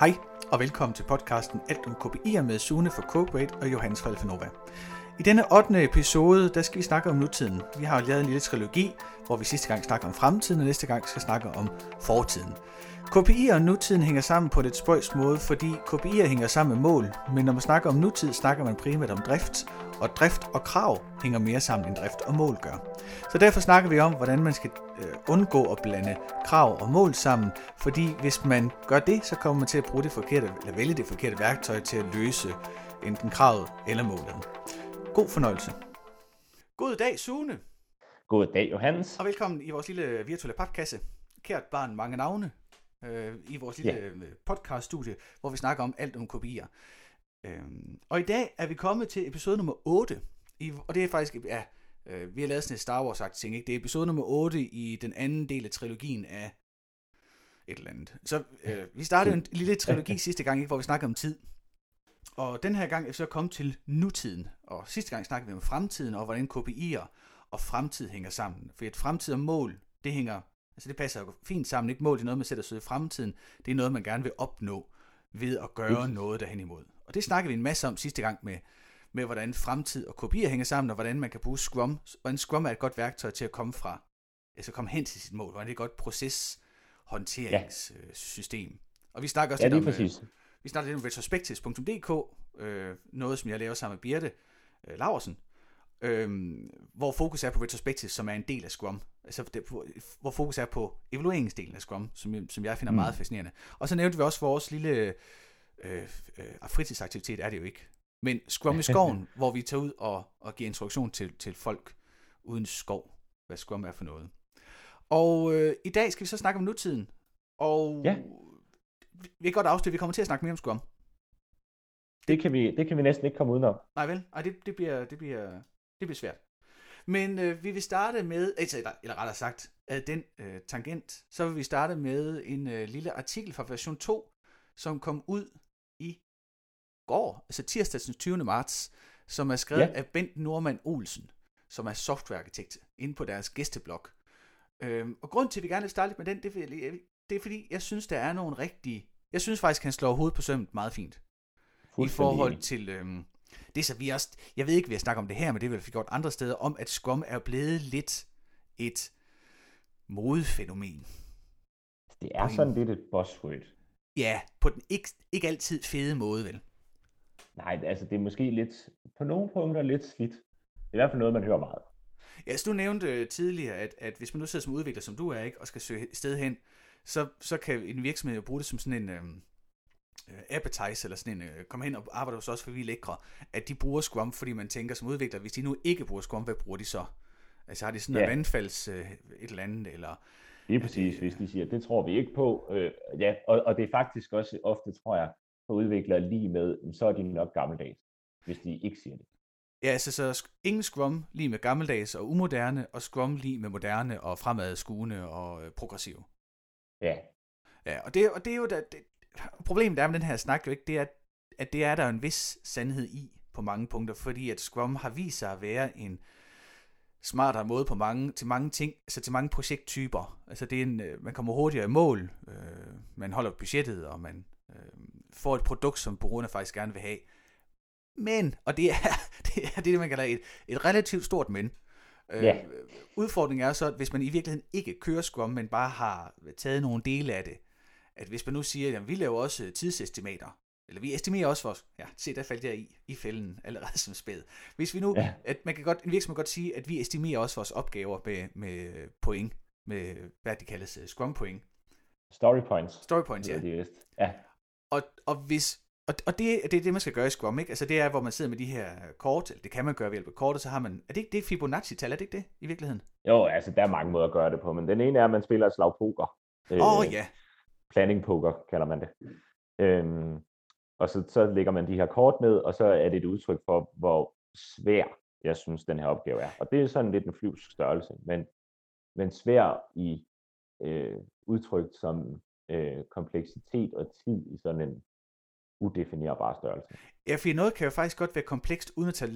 Hej og velkommen til podcasten Alt om KPI'er med Sune for CodeRate og Johannes Falfanova. I denne 8. episode, der skal vi snakke om nutiden. Vi har lavet en lille trilogi, hvor vi sidste gang snakker om fremtiden, og næste gang skal snakke om fortiden. KPI'er og nutiden hænger sammen på et spøjs måde, fordi KPI'er hænger sammen med mål, men når man snakker om nutid, snakker man primært om drift, og drift og krav hænger mere sammen end drift og mål gør. Så derfor snakker vi om, hvordan man skal øh, undgå at blande krav og mål sammen, fordi hvis man gør det, så kommer man til at bruge det forkerte, eller vælge det forkerte værktøj til at løse enten kravet eller målet. God fornøjelse. God dag, Sune. God dag, Johannes. Og velkommen i vores lille virtuelle papkasse. Kært barn, mange navne. Øh, I vores lille yeah. podcast-studie, hvor vi snakker om alt om kopier. Øh, og i dag er vi kommet til episode nummer 8. I, og det er faktisk, ja, øh, vi har lavet sådan et Star wars ting, ikke? Det er episode nummer 8 i den anden del af trilogien af et eller andet. Så øh, vi startede en lille trilogi sidste gang, ikke, hvor vi snakkede om tid. Og den her gang er vi så kommet til nutiden. Og sidste gang snakkede vi om fremtiden, og hvordan KPI'er og fremtid hænger sammen. For et fremtid og mål, det hænger, altså det passer jo fint sammen. Ikke mål, det er noget, man sætter sig i fremtiden. Det er noget, man gerne vil opnå ved at gøre noget derhen imod. Og det snakkede vi en masse om sidste gang med, med hvordan fremtid og kopier hænger sammen, og hvordan man kan bruge Scrum. Hvordan Scrum er et godt værktøj til at komme fra, altså komme hen til sit mål. Hvordan det er et godt proceshåndteringssystem. Ja. Og vi snakker også ja, lidt om, præcis. vi snakker lidt om retrospectives.dk, øh, noget som jeg laver sammen med Birte øh, Laversen, øh, hvor fokus er på retrospectives, som er en del af Scrum. Altså, det, hvor fokus er på evalueringsdelen af Scrum, som, som jeg finder mm. meget fascinerende. Og så nævnte vi også vores lille øh, øh, fritidsaktivitet, er det jo ikke. Men Scrum i skoven, hvor vi tager ud og, og giver introduktion til, til folk uden skov, hvad Scrum er for noget. Og øh, i dag skal vi så snakke om nutiden. Og ja. vi kan godt afsløre, at vi kommer til at snakke mere om Scrum. Det kan vi, det kan vi næsten ikke komme udenom. Nej vel? Ej, det, det, bliver, det, bliver, det bliver svært. Men øh, vi vil starte med, altså, eller, eller rettere sagt, af den øh, tangent, så vil vi starte med en øh, lille artikel fra version 2, som kom ud i går, altså tirsdag den 20. marts, som er skrevet ja. af Bent Norman Olsen, som er softwarearkitekt, inde på deres gæsteblog. Øhm, og grund til, at vi gerne vil starte med den, det er, det er fordi, jeg synes, der er nogle rigtige... Jeg synes faktisk, han slår hovedet på sømmet meget fint. I forhold til... Øhm, det så vi også... Jeg ved ikke, vi har snakket om det her, men det vil vi gjort andre steder, om at Scrum er blevet lidt et modefænomen. Det er sådan lidt et buzzword. Ja, på den ikke, ikke altid fede måde, vel? Nej, altså det er måske lidt, på nogle punkter lidt slidt. Det er i hvert fald noget, man hører meget. Ja, så du nævnte øh, tidligere, at, at hvis man nu sidder som udvikler, som du er, ikke, og skal søge et sted hen, så, så kan en virksomhed jo bruge det som sådan en øhm, øh, appetizer, eller sådan en, øh, kom hen og arbejde hos os, for vi er lækre, at de bruger Scrum, fordi man tænker som udvikler, hvis de nu ikke bruger Scrum, hvad bruger de så? Altså har de sådan ja. en vandfalds øh, et eller andet, eller... Det er præcis, hvis de siger, det tror vi ikke på. Øh, ja, og, og det er faktisk også ofte, tror jeg, for udviklere lige med, så er de nok gammeldags, hvis de ikke siger det. Ja, altså så ingen Scrum lige med gammeldags og umoderne, og Scrum lige med moderne og fremadskuende og øh, progressiv. Ja. Ja, og det, og det er jo da, det, problemet er med den her snak jo ikke, det er, at det er der en vis sandhed i på mange punkter, fordi at Scrum har vist sig at være en smartere måde på mange, til mange ting, altså til mange projekttyper. Altså det er en, øh, man kommer hurtigere i mål, øh, man holder budgettet, og man øh, får et produkt, som brugerne faktisk gerne vil have. Men, og det er det, er det man kalder et, et relativt stort men, øh, udfordringen er så, at hvis man i virkeligheden ikke kører Scrum, men bare har taget nogle dele af det, at hvis man nu siger, at vi laver også tidsestimater, eller vi estimerer også for os, ja, se der faldt jeg i, i fælden allerede som spæd. Hvis vi nu, ja. at man kan godt, en virksomhed kan godt sige, at vi estimerer også vores opgaver med, med point, med hvad de kaldes, Scrum point. Story points. Story points, ja. Det er ja. Og, og hvis, og, og det, det er det, man skal gøre i Scrum, ikke? Altså det er, hvor man sidder med de her kort, eller det kan man gøre ved hjælp af kort, og så har man, er det ikke det Fibonacci-tal, er det ikke det i virkeligheden? Jo, altså der er mange måder at gøre det på, men den ene er, at man spiller et slag poker. Åh oh, øh, ja. Planning poker kalder man det. Øhm, og så, så lægger man de her kort ned, og så er det et udtryk for, hvor svær jeg synes, den her opgave er. Og det er sådan lidt en flyvsk størrelse, men, men svær i øh, udtrykt som øh, kompleksitet og tid i sådan en udefinerbar størrelse. Ja, for noget kan jo faktisk godt være komplekst, uden at tage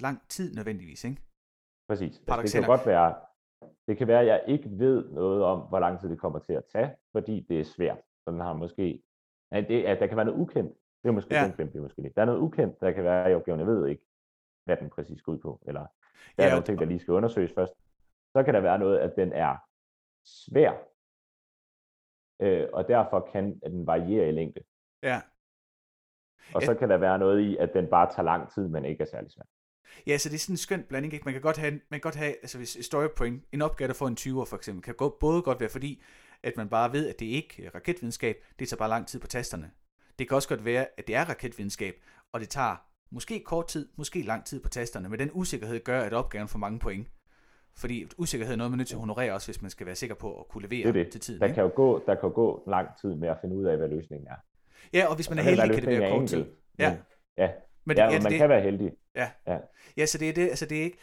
lang tid nødvendigvis, ikke? Præcis. Altså, det kan godt være, det kan være, at jeg ikke ved noget om, hvor lang tid det kommer til at tage, fordi det er svært. Så den har måske Ja, det, at der kan være noget ukendt. Det er måske Ja. den glemte vi måske lidt. Der er noget ukendt, der kan være i opgaven. Jeg ved ikke, hvad den præcis går ud på. Eller der er Ja, nogle og- ting, der lige skal undersøges først. Så kan der være noget, at den er svær. Øh, og derfor kan at den variere i længde. Ja. Og Ja. så kan der være noget i, at den bare tager lang tid, men ikke er særlig svær. Ja, så det er sådan en skøn blanding, ikke? Man kan godt have, man kan godt have altså hvis story point, en opgave, der får en 20'er for eksempel, kan gå, både godt være fordi, at man bare ved, at det ikke er raketvidenskab, det tager bare lang tid på tasterne. Det kan også godt være, at det er raketvidenskab, og det tager måske kort tid, måske lang tid på tasterne, men den usikkerhed gør, at opgaven får mange point. Fordi usikkerhed er noget, man er nødt til at honorere også, hvis man skal være sikker på at kunne levere Det er det. til tiden. Der ikke? kan jo gå, der kan jo gå lang tid med at finde ud af, hvad løsningen er. Ja, og hvis man er kan det heldig, kan det være er kort tid. Ja. men- Ja, Men ja, det, men man det, kan være heldig. Ja, så det er det, altså det er ikke,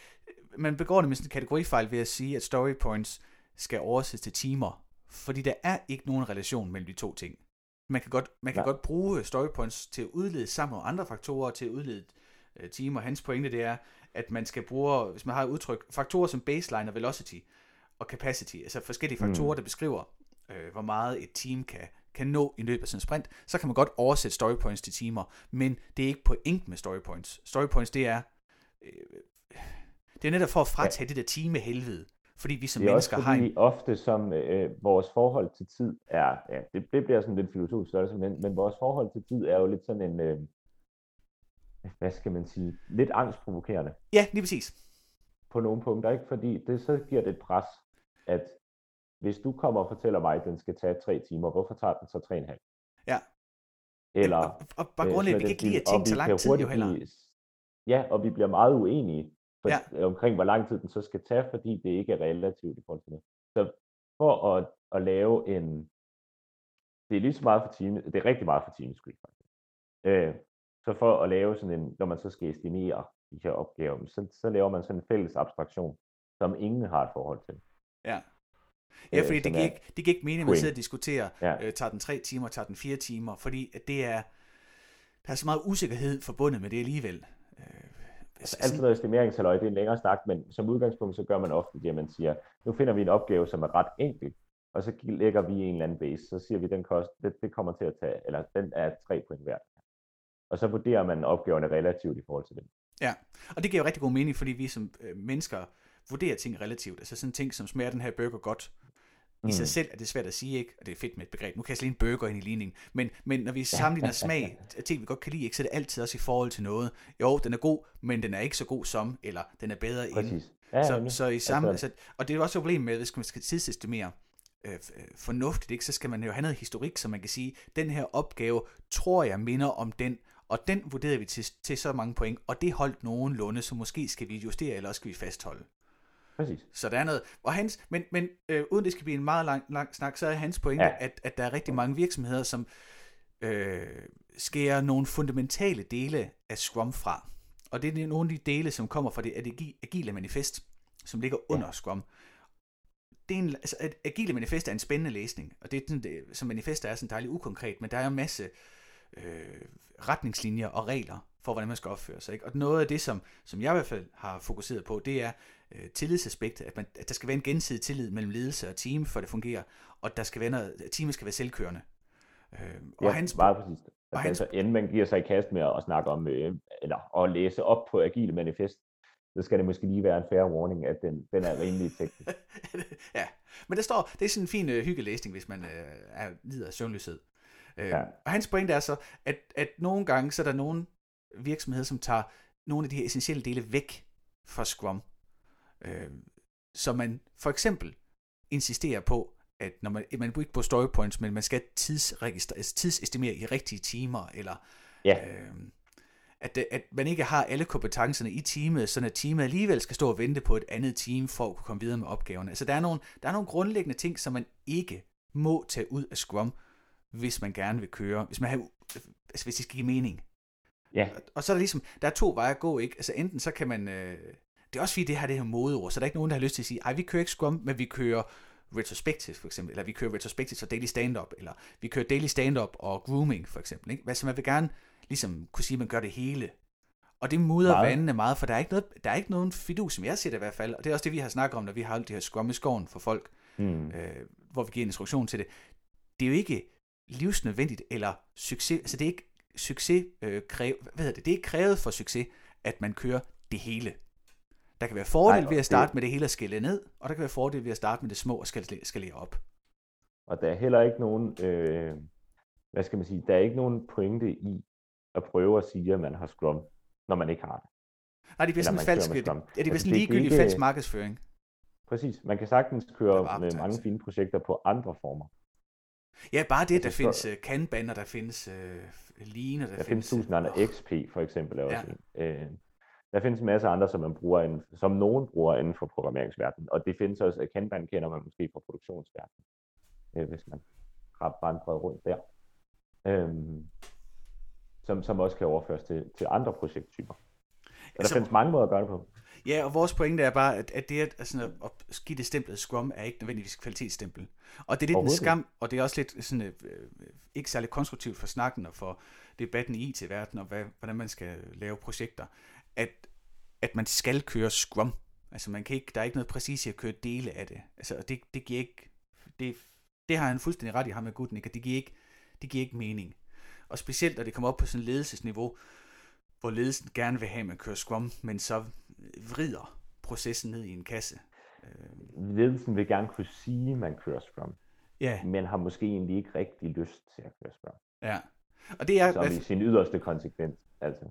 man begår det med sådan en kategorifejl ved at sige, at story points skal oversættes til timer, fordi der er ikke nogen relation mellem de to ting. Man kan godt, man kan Nej. godt bruge story points til at udlede sammen med andre faktorer til at udlede øh, timer. Hans pointe det er, at man skal bruge, hvis man har et udtryk, faktorer som baseline og velocity og capacity, altså forskellige faktorer, Mm. der beskriver, øh, hvor meget et team kan, kan nå i løbet af en sprint, så kan man godt oversætte story points til timer, men det er ikke point med story points. Story points, det er øh, det er netop for at fratage ja. det der time helvede, fordi vi som Det er mennesker også har en... fordi ofte som øh, vores forhold til tid er, ja, det, det bliver sådan lidt filosofisk størrelse, men, men vores forhold til tid er jo lidt sådan en, øh, hvad skal man sige, lidt angstprovokerende Ja, lige præcis. på nogle punkter, ikke? Fordi det så giver det et pres, at hvis du kommer og fortæller mig, at den skal tage tre timer, hvorfor tager den så tre og en halv? Ja. Eller, og, og bare øh, grundlæggende, vi kan ikke lide, at vi tager lang tid jo heller. Ja, og vi bliver meget uenige for, Ja. ja. omkring, hvor lang tid den så skal tage, fordi det ikke er relativt i forhold til det. Så for at, at lave en... Det er lige så meget for time, det er rigtig meget for times skyld, faktisk. Øh, så for at lave sådan en, når man så skal estimere de her opgaver, så, så laver man sådan en fælles abstraktion, som ingen har et forhold til. Ja. Ja, Øh, fordi det som giver, er ikke, det giver ikke mening, at man sidder og diskuterer, Ja. øh, tager den tre timer, tager den fire timer, fordi at det er, der er så meget usikkerhed forbundet med det alligevel. Øh, altså, Altid noget estimeringshalløj, det er en længere snak, men som udgangspunkt, så gør man ofte det, at man siger, nu finder vi en opgave, som er ret enkel, og så lægger vi en eller anden base, så siger vi, den kost, det, det kommer til at tage, eller den er tre point værd. Og så vurderer man opgaverne relativt i forhold til den. Ja, og det giver jo rigtig god mening, fordi vi som øh, mennesker vurderer ting relativt. Altså sådan ting som smager den her burger godt. I sig Mm. selv er det svært at sige, ikke? Og det er fedt med et begreb. Nu kan jeg slet en burger ind i ligningen. Men, men når vi sammenligner smag ting, vi godt kan lide, ikke, så er det altid også i forhold til noget. Jo, den er god, men den er ikke så god som, eller den er bedre end. Ja, Så, så i samme, Altså- og det er også et problem med, hvis man skal tidsestimere øh, øh, fornuftigt, ikke, så skal man jo have noget historik, så man kan sige, den her opgave tror jeg minder om den, og den vurderede vi til, til så mange point, og det holdt nogenlunde, så måske skal vi justere, eller også skal vi fastholde. Præcis. Så der er noget. Og hans, men, men øh, uden det skal blive en meget lang, lang snak, så er hans pointe, ja. Ja. at, at der er rigtig mange virksomheder, som øh, skærer nogle fundamentale dele af Scrum fra. Og det er nogle af de dele, som kommer fra det agi- agile manifest, som ligger under Scrum. Det er en, altså, et agile manifest er en spændende læsning, og det er sådan, det, som manifest er sådan dejligt ukonkret, men der er en masse øh, retningslinjer og regler for, hvordan man skal opføre sig. Ikke? Og noget af det, som, som jeg i hvert fald har fokuseret på, det er øh, tillidsaspektet, at, man, at der skal være en gensidig tillid mellem ledelse og team, for at det fungerer, og der skal være noget, at teamet skal være selvkørende. Øh, og Ja, hans, meget præcis. og Altså, hans- altså, inden man giver sig i kast med at snakke om, øh, eller at læse op på Agile Manifest, så skal det måske lige være en fair warning, at den, den er rimelig teknisk. ja, men der står, det er sådan en fin øh, hyggelæsning, hvis man øh, er, lider af søvnløshed. Øh, Ja. Og hans pointe er så, at, at nogle gange, så er der nogle virksomheder, som tager nogle af de her essentielle dele væk fra Scrum. Øh, så man for eksempel insisterer på, at når man, man ikke på story points, men man skal tidsregistre, altså tidsestimere i rigtige timer, eller Ja, øh, at, at man ikke har alle kompetencerne i teamet, så at teamet alligevel skal stå og vente på et andet team for at kunne komme videre med opgaverne. Altså der er nogle, der er nogle grundlæggende ting, som man ikke må tage ud af Scrum, hvis man gerne vil køre, hvis man har, altså hvis det skal give mening. ja, Og- Og så er der ligesom, der er to veje at gå, ikke? Altså enten så kan man, øh, det er også fordi det her det her modeord, så der er ikke nogen, der har lyst til at sige, ej vi kører ikke Scrum, men vi kører retrospective for eksempel, eller vi kører retrospective og daily stand-up, eller vi kører daily stand-up og grooming for eksempel, ikke? Altså man vil gerne ligesom kunne sige, at man gør det hele. Og det mudrer Meget. vandene meget, for der er, ikke noget, der er ikke nogen fidus, som jeg ser det i hvert fald, og det er også det, vi har snakket om, når vi har holdt det her Scrum i skoven for folk, hmm. øh, hvor vi giver en instruktion til det. Det er jo ikke livsnødvendigt eller succes, altså det er ikke succes øh, kræv, hvad hedder det, det er ikke krævet for succes, at man kører det hele. Der kan være fordel Nej, ved at starte det- med det hele og skælde ned, og der kan være fordel ved at starte med det små og skælde, skalere op. Og der er heller ikke nogen, øh, hvad skal man sige, der er ikke nogen pointe i at prøve at sige, at man har Scrum, når man ikke har det. Nej, det bliver sådan falsk, ja, det bliver Altså, sådan ligegyldig ikke- falsk markedsføring. Præcis. Man kan sagtens køre med mange optagelse. fine projekter på andre former. Ja, bare det, der Altså, findes uh, Kanban, og der findes uh, Lean, og der, Der findes findes... tusind andre. Åh, XP for eksempel er også Ja. en. Øh, der findes en masse andre, som man bruger, inden, som nogen bruger inden for programmeringsverdenen. Og det findes også, Kanban kender man måske fra produktionsverdenen, øh, hvis man har vandret rundt der. Øhm, som, som også kan overføres til, til andre projekttyper. Så der Altså- findes mange måder at gøre det på. Ja, og vores pointe er bare, at, at det at, altså, at, give det stemplet Scrum er ikke nødvendigvis kvalitetsstempel. Og det er lidt en skam, og det er også lidt sådan, øh, øh, ikke særlig konstruktivt for snakken og for debatten i IT-verdenen, og hvad, hvordan man skal lave projekter, at, at man skal køre Scrum. Altså man kan ikke, der er ikke noget præcis i at køre dele af det. Altså, og det, det giver ikke, det, det har han fuldstændig ret i, ham med Gutnik, at det giver ikke, det giver ikke mening. Og specielt, når det kommer op på sådan et ledelsesniveau, hvor ledelsen gerne vil have, at man kører Scrum, men så vrider processen ned i en kasse. Øh, Ledelsen vil gerne kunne sige, at man kører Scrum, ja, men har måske egentlig ikke rigtig lyst til at køre Scrum. ja. Og det er, Som i sin yderste konsekvens. Altså,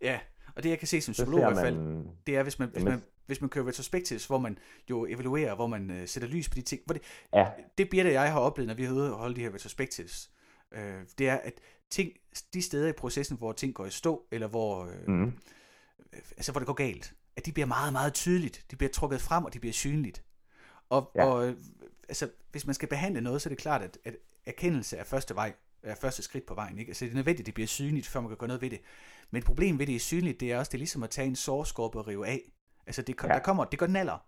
ja, og det jeg kan se som psykolog i hvert fald, det er, hvis man, hvis man, hvis man kører retrospectives, hvor man jo evaluerer, hvor man øh, sætter lys på de ting. Hvor det, ja, det Birte og jeg har oplevet, når vi har ude og holde de her retrospectives, øh, det er, at ting, de steder i processen, hvor ting går i stå, eller hvor, øh, mm, altså hvor det går galt, at de bliver meget, meget tydeligt. De bliver trukket frem, og de bliver synligt. Og, Ja. ja. og øh, altså, hvis man skal behandle noget, så er det klart, at, at erkendelse er første vej, er første skridt på vejen. Ikke? Altså, det er nødvendigt, at det bliver synligt, før man kan gøre noget ved det. Men problemet ved det er synligt, det er også, det er ligesom at tage en sårskorpe og rive af. Altså, det, Ja. der kommer, det går naller.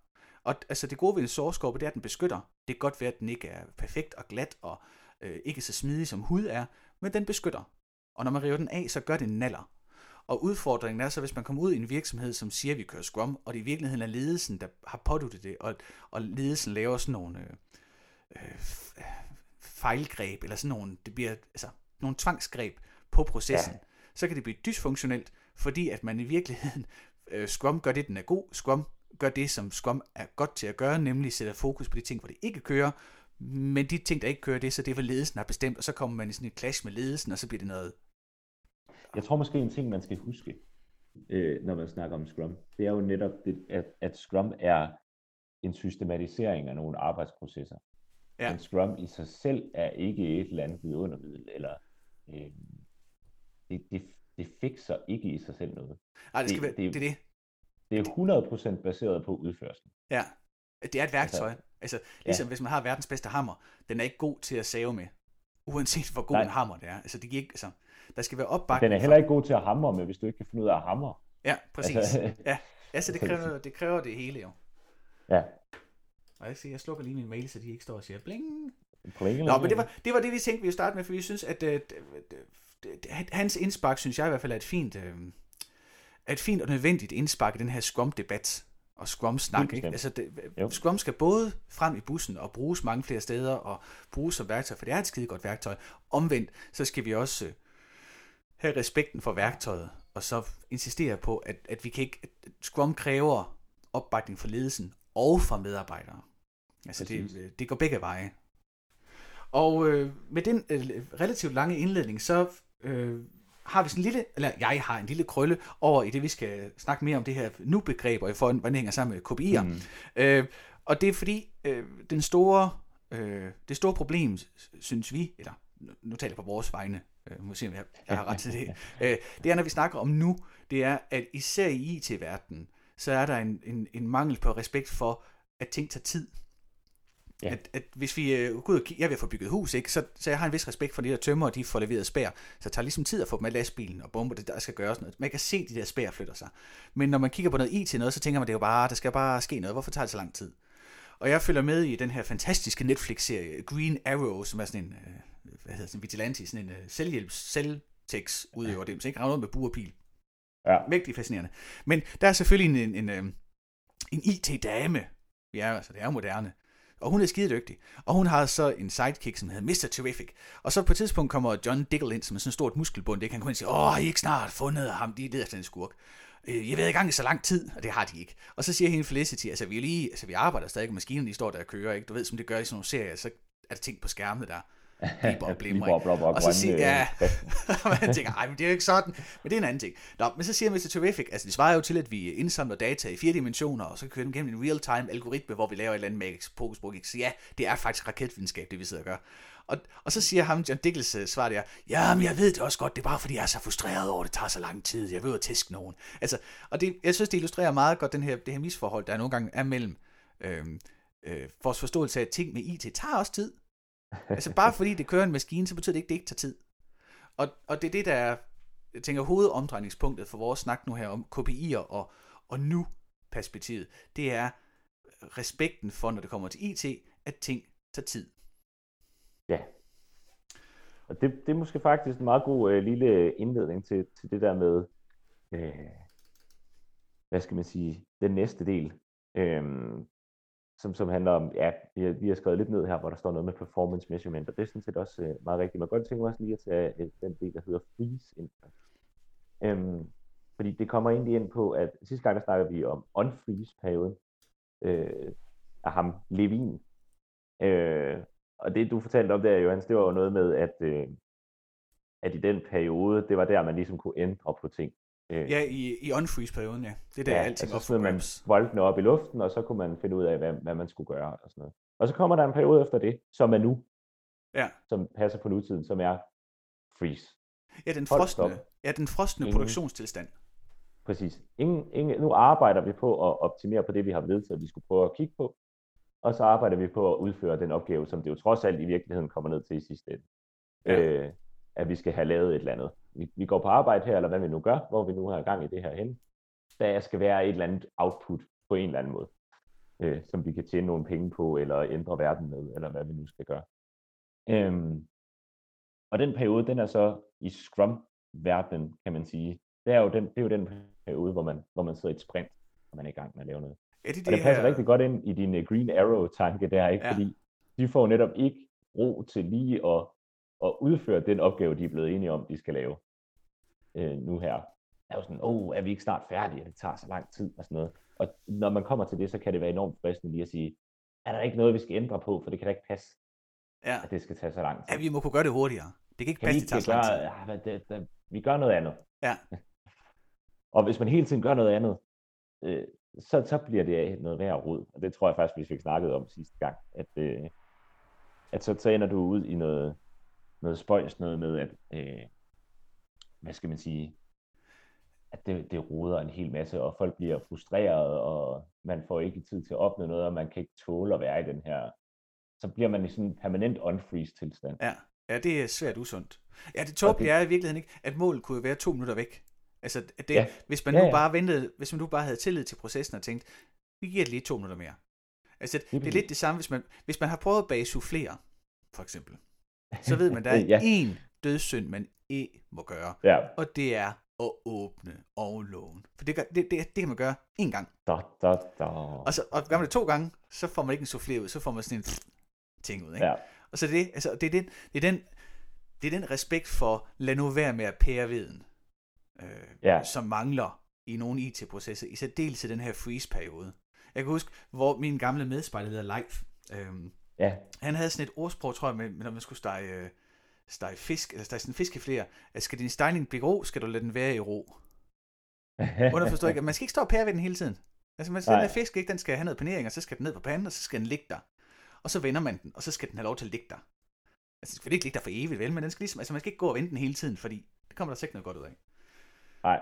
Og altså, det gode ved en sårskorpe, det er, at den beskytter. Det kan godt være, at den ikke er perfekt og glat, og øh, ikke så smidig som hud er, men den beskytter. Og når man river den af, så gør det naller. Og udfordringen er så, hvis man kommer ud i en virksomhed, som siger, at vi kører Scrum, og det i virkeligheden er ledelsen, der har påduttet det, og, og ledelsen laver sådan nogle øh, øh, fejlgreb, eller sådan nogle, det bliver, altså, nogle tvangsgreb på processen, Ja. så kan det blive dysfunktionelt, fordi at man i virkeligheden, øh, Scrum gør det, den er god, Scrum gør det, som Scrum er godt til at gøre, nemlig sætter fokus på de ting, hvor det ikke kører, men de ting, der ikke kører det, så det er, hvad ledelsen har bestemt, og så kommer man i sådan et clash med ledelsen, og så bliver det noget Jeg tror måske en ting, man skal huske, øh, når man snakker om Scrum, det er jo netop, det, at, at Scrum er en systematisering af nogle arbejdsprocesser. Ja. Men Scrum i sig selv er ikke et eller andet vidundermiddel, eller øh, det, det, det fikser ikke i sig selv noget. Ej, det, skal Det- være, det- det, det, Det er 100% baseret på udførsel. Ja, det er et værktøj. Altså, altså ligesom Ja. hvis man har verdens bedste hammer, den er ikke god til at save med, uanset hvor god Nej. en hammer det er. Altså, det giver ikke, altså, der skal være opbakning. Den er heller ikke god til at hamre med, hvis du ikke kan finde ud af at hamre. Ja, præcis. Altså- Altså, ja, altså det, kræver, det kræver det hele jo. Ja, Og jeg, siger, jeg slukker lige min mail, så de ikke står og siger bling. Nå, men det var, det var det, vi tænkte, vi ville starte med, for vi synes, at øh, d- hans indspark, synes jeg i hvert fald, er et fint, øh, er et fint og nødvendigt indspark i den her Scrum-debat og Scrum-snak. Ikke? Altså, det, Jo. Scrum skal både frem i bussen og bruges mange flere steder og bruges som værktøj, for det er et skide godt værktøj. Omvendt, så skal vi også øh, have respekten for værktøjet, og så insistere på, at, at vi kan ikke, at Scrum kræver opbakning fra ledelsen og fra medarbejdere. Altså det, øh, det går begge veje. Og øh, med den øh, relativt lange indledning, så øh, har vi sådan en lille, eller jeg har en lille krølle over i det, vi skal snakke mere om det her nu-begreb, og i forhold hvordan det hænger sammen med KPI'er. Mm. Øh, og det er fordi, øh, den store, øh, det store problem, synes vi, eller nu, nu taler jeg på vores vegne, øh, må se, om jeg, jeg har ret til det, øh, det er, når vi snakker om nu, det er, at især i IT-verdenen, så er der en, en, en mangel på respekt for, at ting tager tid. Ja. At, at hvis vi øh, går ud og kigger, jeg vil få bygget hus, ikke? Så, så jeg har en vis respekt for de der tømmer, og de får leveret spær. Så det tager ligesom tid at få dem af lastbilen og bomber det, der skal gøres noget. Man kan se, at de der spær flytter sig. Men når man kigger på noget IT noget, så tænker man, det er jo bare, der skal bare ske noget. Hvorfor tager det så lang tid? Og jeg følger med i den her fantastiske Netflix-serie, Green Arrow, som er sådan en, øh, hvad hedder sådan en vigilante, sådan en øh, selvhjælps, selvtekst udøver det, så ikke rager med bur og pil. Ja. Mægtig fascinerende. Men der er selvfølgelig en, en, en, øh, en IT-dame, ja, altså det er moderne, og hun er skide dygtig. Og hun har så en sidekick, som hedder Mr. Terrific. Og så på et tidspunkt kommer John Diggle ind, som er sådan et stort muskelbund. Det kan han gå ind og sige, åh, har I ikke snart fundet ham? De leder efter en skurk. Øh, jeg ved ikke engang så lang tid, og det har de ikke. Og så siger hende Felicity, altså vi, er lige, altså, vi arbejder stadig, maskinerne de står der og kører, ikke? Du ved, som det gør i sådan nogle serier, så er der ting på skærmene der. Blimmer, Biber og så siger, øh, ja, man tænker, ej, men det er jo ikke sådan. Men det er en anden ting. Nå, men så siger Mr. Terrific, altså det svarer jo til, at vi indsamler data i fire dimensioner, og så kører den gennem en real-time algoritme, hvor vi laver et eller andet magisk pokus Så ja, det er faktisk raketvidenskab, det vi sidder og gør. Og, og så siger ham, John Dickles uh, svar der, ja, men jeg ved det også godt, det er bare fordi, jeg er så frustreret over, at det tager så lang tid, jeg ud og tæske nogen. Altså, og det, jeg synes, det illustrerer meget godt den her, det her misforhold, der nogle gange er mellem øh, øh, vores forståelse af, at ting med IT tager også tid. Altså bare fordi det kører en maskine, så betyder det ikke, at det ikke tager tid. Og, og det er det, der er, jeg tænker, hovedomdrejningspunktet for vores snak nu her om KPI'er og, og nu-perspektivet. Det er respekten for, når det kommer til IT, at ting tager tid. Ja. Og det, det er måske faktisk en meget god øh, lille indledning til, til det der med, øh, hvad skal man sige, den næste del, øh, som, som handler om, ja, vi har, vi har skrevet lidt ned her, hvor der står noget med performance measurement, og det er sådan set også øh, meget rigtigt. Man kan godt tænke mig også lige at tage øh, den del, der hedder freeze ind. Øhm, fordi det kommer egentlig ind på, at sidste gang der snakkede vi om unfreeze-perioden øh, af ham, Levin. Øh, og det du fortalte om der, Johannes, det var jo noget med, at, øh, at i den periode, det var der, man ligesom kunne ændre på ting. Øh, Ja, i, i unfreeze-perioden, ja. Det er der, ja, alting altså smed man boldene op i luften, og så kunne man finde ud af, hvad, hvad man skulle gøre og sådan noget. Og så kommer der en periode efter det, som er nu, Ja. som passer på nutiden, som er freeze. Ja, den stop. ja, den frosne Ingen. produktionstilstand. Præcis. Ingen, ingen, nu arbejder vi på at optimere på det, vi har vedtaget, vi skulle prøve at kigge på, og så arbejder vi på at udføre den opgave, som det jo trods alt i virkeligheden kommer ned til i sidste ende. Ja. Øh, at vi skal have lavet et eller andet. Vi, vi går på arbejde her, eller hvad vi nu gør, hvor vi nu har gang i det her hen. Der skal være et eller andet output på en eller anden måde, øh, som vi kan tjene nogle penge på, eller ændre verden med, eller hvad vi nu skal gøre. Øhm, og den periode, den er så i Scrum-verdenen, kan man sige. Det er jo den, det er jo den periode, hvor man, hvor man sidder i et sprint, og man er i gang med at lave noget. Ja, det, er Og det passer her, rigtig godt ind i din øh, Green Arrow-tanke der, ikke? Ja. Fordi de får netop ikke ro til lige at, at udføre den opgave, de er blevet enige om, de skal lave øh, nu her. Er jo sådan, åh, oh, er vi ikke snart færdige, det tager så lang tid og sådan noget. Og når man kommer til det, så kan det være enormt fristende lige at sige, er der ikke noget, vi skal ændre på, for det kan da ikke passe, Ja. at det skal tage så lang tid. ja, vi må kunne gøre det hurtigere. Det kan ikke Kan passe, det tager så lang tid. ja, det, det, vi gør noget andet. Ja. Og hvis man hele tiden gør noget andet, øh, så, så bliver det noget værre rod. Og det tror jeg faktisk, vi fik snakket om sidste gang, at, øh, at så, så ender du ud i noget, noget spøjs, noget med, at, øh, hvad skal man sige, at det, det roder en hel masse, og folk bliver frustreret, og man får ikke tid til at opnå noget, og man kan ikke tåle at være i den her, så bliver man i sådan en permanent unfreeze tilstand. Ja. ja, det er svært usundt. Ja, det tåbelige er i virkeligheden ikke, at målet kunne være to minutter væk. Altså, at det, ja. Hvis man Ja, nu ja. bare ventede, hvis man nu bare havde tillid til processen og tænkt, vi giver det lige to minutter mere. Altså, det, det er lidt det samme, hvis man, hvis man har prøvet at bage soufflere, for eksempel. Så ved man, der er Ja. én dødssynd, man ikke må gøre, Ja, og det er at åbne overlågen. For det, gør, det, det, det kan man gøre én gang. da, da, da. Og, så, og gør man det to gange, så får man ikke en soufflé ud, så får man sådan en ting ud. Ikke? Ja. Og så det, altså, det, er den, det, er den, det er den respekt for, lad nu være med at pære viden, øh, Ja. som mangler i nogle IT-processer, i særdeleshed den her freeze-periode. Jeg kan huske, hvor min gamle medspejler hedder Leif, øh, Ja, han havde sådan et ordsprog, tror jeg, med, med når man skulle stege, øh, stege fisk, eller stege sådan fiskefler, at skal din stejning blive ro, skal du lade den være i ro. Underforstår ikke, man skal ikke stå og pære ved den hele tiden. Altså, man, den her fisk, ikke, den skal have noget panering, og så skal den ned på panden, og så skal den ligge der. Og så vender man den, og så skal den have lov til at ligge der. Altså, den skal ikke ligge der for evigt, vel, men den skal ligesom, altså, man skal ikke gå og vente den hele tiden, fordi det kommer der sikkert noget godt ud af. nej,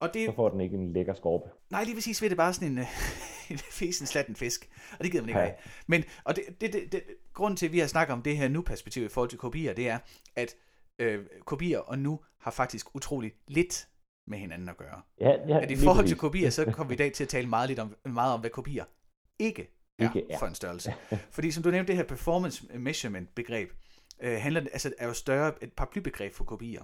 Og det, så får den ikke en lækker skorpe. nej, lige præcis ved det bare sådan en, en fesen slatten fisk, og det gider man ikke have. Men, og det, det, det, det, grunden til, at vi har snakket om det her nu-perspektiv i forhold til kopier, det er, at øh, kopier og nu har faktisk utroligt lidt med hinanden at gøre. Ja, ja, At i forhold til kopier, så kommer vi i dag til at tale meget, lidt om, meget om, hvad kopier ikke er, Ikke er. for en størrelse. Fordi som du nævnte, det her performance measurement begreb, øh, handler, altså, er jo større et paraplybegreb for kopier.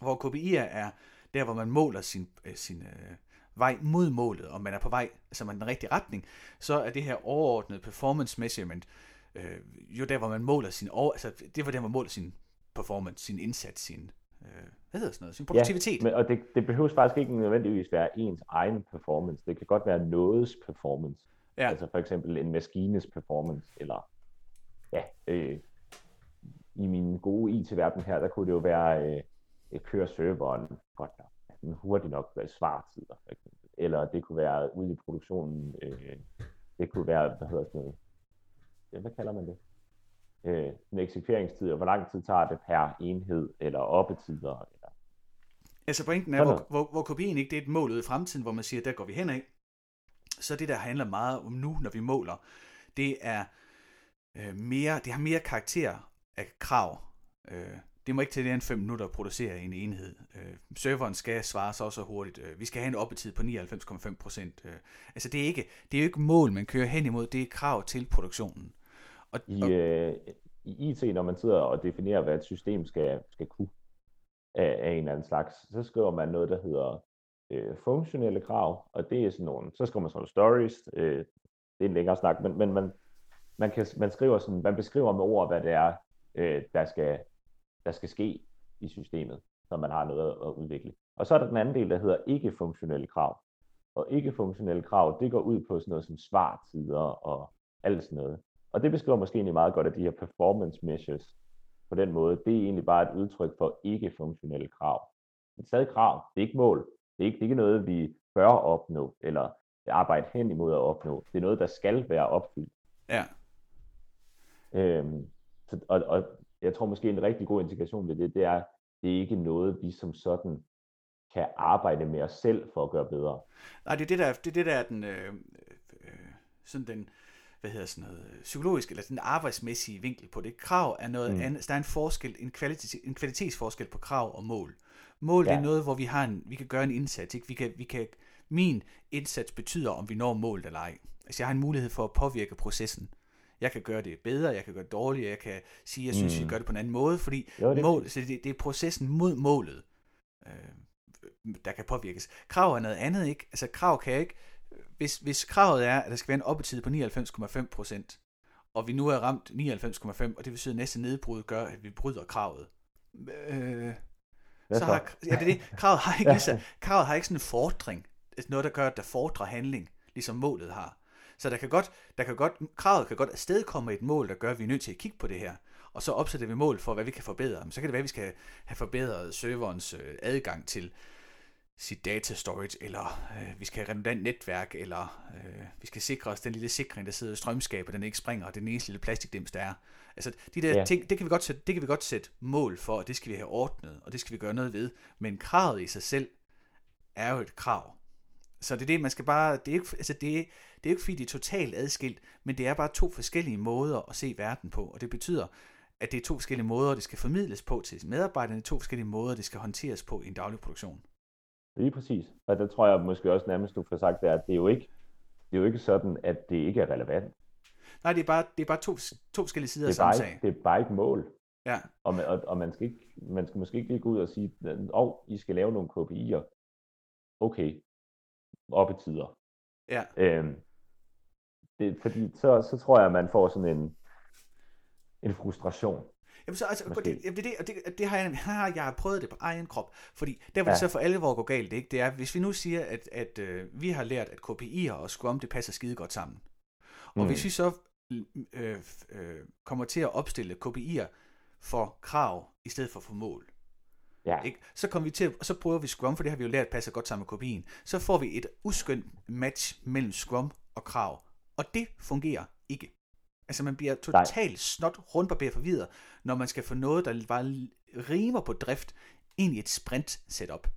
Hvor kopier er der, hvor man måler sin, øh, sin øh, vej mod målet, og man er på vej altså man er i den rigtige retning, så er det her overordnede performance measurement øh, jo der, hvor man måler sin over, altså det var der, hvor man måler sin performance, sin indsats, sin, øh, hvad hedder sådan noget, sin produktivitet. Ja, men, og det, det behøves faktisk ikke nødvendigvis være ens egen performance. Det kan godt være nogens performance. Ja. Altså for eksempel en maskines performance, eller ja, øh, i min gode IT-verden her, der kunne det jo være, øh, at køre serveren godt nok, den hurtigt nok med svartider, for eksempel. Eller det kunne være ude i produktionen, øh, det kunne være, hvad hedder sådan noget, ja, hvad kalder man det? Øh, en eksekveringstid, og hvor lang tid tager det per enhed, eller oppetider, eller Altså pointen er, hvor, hvor, hvor kopien ikke det er et mål ude i fremtiden, hvor man siger, der går vi hen af. Så det, der handler meget om nu, når vi måler, det er øh, mere, det har mere karakter af krav. Øh, det må ikke tage det end 5 minutter at producere en enhed. Øh, serveren skal svare så også hurtigt. Øh, vi skal have en oppetid på 99,5 procent. Øh, altså det er, ikke, det er jo ikke mål, man kører hen imod, det er krav til produktionen. Og, I, og, øh, I IT, når man sidder og definerer, hvad et system skal, skal kunne af, af en eller anden slags, så skriver man noget, der hedder øh, funktionelle krav, og det er sådan nogle, så skriver man sådan nogle stories, øh, det er en længere snak, men, men man, man, kan, man, skriver sådan, man beskriver med ord, hvad det er, øh, der, skal, der skal ske i systemet, når man har noget at udvikle. Og så er der den anden del, der hedder ikke-funktionelle krav. Og ikke-funktionelle krav, det går ud på sådan noget som svartider og alt sådan noget. Og det beskriver måske egentlig meget godt, at de her performance measures på den måde, det er egentlig bare et udtryk for ikke-funktionelle krav. Men stadig krav, det er ikke mål. Det er ikke, det er ikke noget, vi bør opnå, eller arbejde hen imod at opnå. Det er noget, der skal være opfyldt. Ja. Øhm, så, og, og jeg tror måske en rigtig god integration ved det, det er, det er ikke noget, vi som sådan kan arbejde med os selv for at gøre bedre. Nej, det er det der, det er, det der er den, øh, øh, sådan den, hvad hedder sådan noget, psykologisk eller den arbejdsmæssige vinkel på det. Krav er noget mm. andet, der er en forskel, en, kvalitet, en kvalitetsforskel på krav og mål. Mål ja. er noget, hvor vi har en, vi kan gøre en indsats. Ikke? Vi kan, vi kan, min indsats betyder, om vi når målet eller ej. Altså jeg har en mulighed for at påvirke processen. Jeg kan gøre det bedre, jeg kan gøre det dårligere, jeg kan sige, jeg synes, mm. vi gør det på en anden måde, fordi jo, det. Mål, så det, det er processen mod målet, øh, der kan påvirkes. Krav er noget andet, ikke? Altså krav kan ikke, hvis, hvis kravet er, at der skal være en oppetid på 99,5% og vi nu er ramt 99,5, og det betyder, at næste nedbrud gør, at vi bryder kravet. Øh, så har, ja, det er det. Kravet har ikke, ja. kravet har ikke sådan en fordring. Altså noget, der gør, at der fordrer handling, ligesom målet har. Så der kan godt, der kan godt, kravet kan godt afstedkomme et mål, der gør, at vi er nødt til at kigge på det her. Og så opsætter vi mål for, hvad vi kan forbedre. Men så kan det være, at vi skal have forbedret serverens øh, adgang til sit data storage, eller øh, vi skal have redundant netværk, eller øh, vi skal sikre os den lille sikring, der sidder i strømskabet, den ikke springer, og den eneste lille plastikdims, der er. Altså, de der ja. ting, det kan, vi godt sætte, det kan vi godt sætte mål for, og det skal vi have ordnet, og det skal vi gøre noget ved. Men kravet i sig selv er jo et krav. Så det er det, man skal bare, det er ikke, altså det, er, det er ikke fordi, det er totalt adskilt, men det er bare to forskellige måder at se verden på, og det betyder, at det er to forskellige måder, det skal formidles på til medarbejderne, to forskellige måder, det skal håndteres på i en daglig produktion. Lige præcis. Og der tror jeg måske også nærmest, du får sagt, at det er jo ikke, det er jo ikke sådan, at det ikke er relevant. Nej, det er bare, det er bare to, to forskellige sider af samme sag. Det er bare ikke mål. Ja. Og, man, og, og man, skal ikke, man skal måske ikke lige gå ud og sige, åh, oh, I skal lave nogle KPI'er. Okay, op i tider. Ja. Øhm, det, fordi så, så tror jeg, at man får sådan en, en frustration. Jamen så, altså, det, det, det, det, det har jeg, har jeg prøvet det på egen krop, fordi der vil ja. det så for alvor gå galt, ikke? det er, hvis vi nu siger, at, at øh, vi har lært, at KPI'er og Scrum, det passer skide godt sammen. Og mm. hvis vi så øh, øh, kommer til at opstille KPI'er for krav, i stedet for for mål, Ja. Ikke? Så kommer vi til, så prøver vi Scrum, for det har vi jo lært passer godt sammen med kopien. Så får vi et uskyndt match mellem Scrum og krav. Og det fungerer ikke. Altså man bliver totalt snot rundbarberet forvirret, når man skal få noget, der bare rimer på drift, ind i et sprint setup.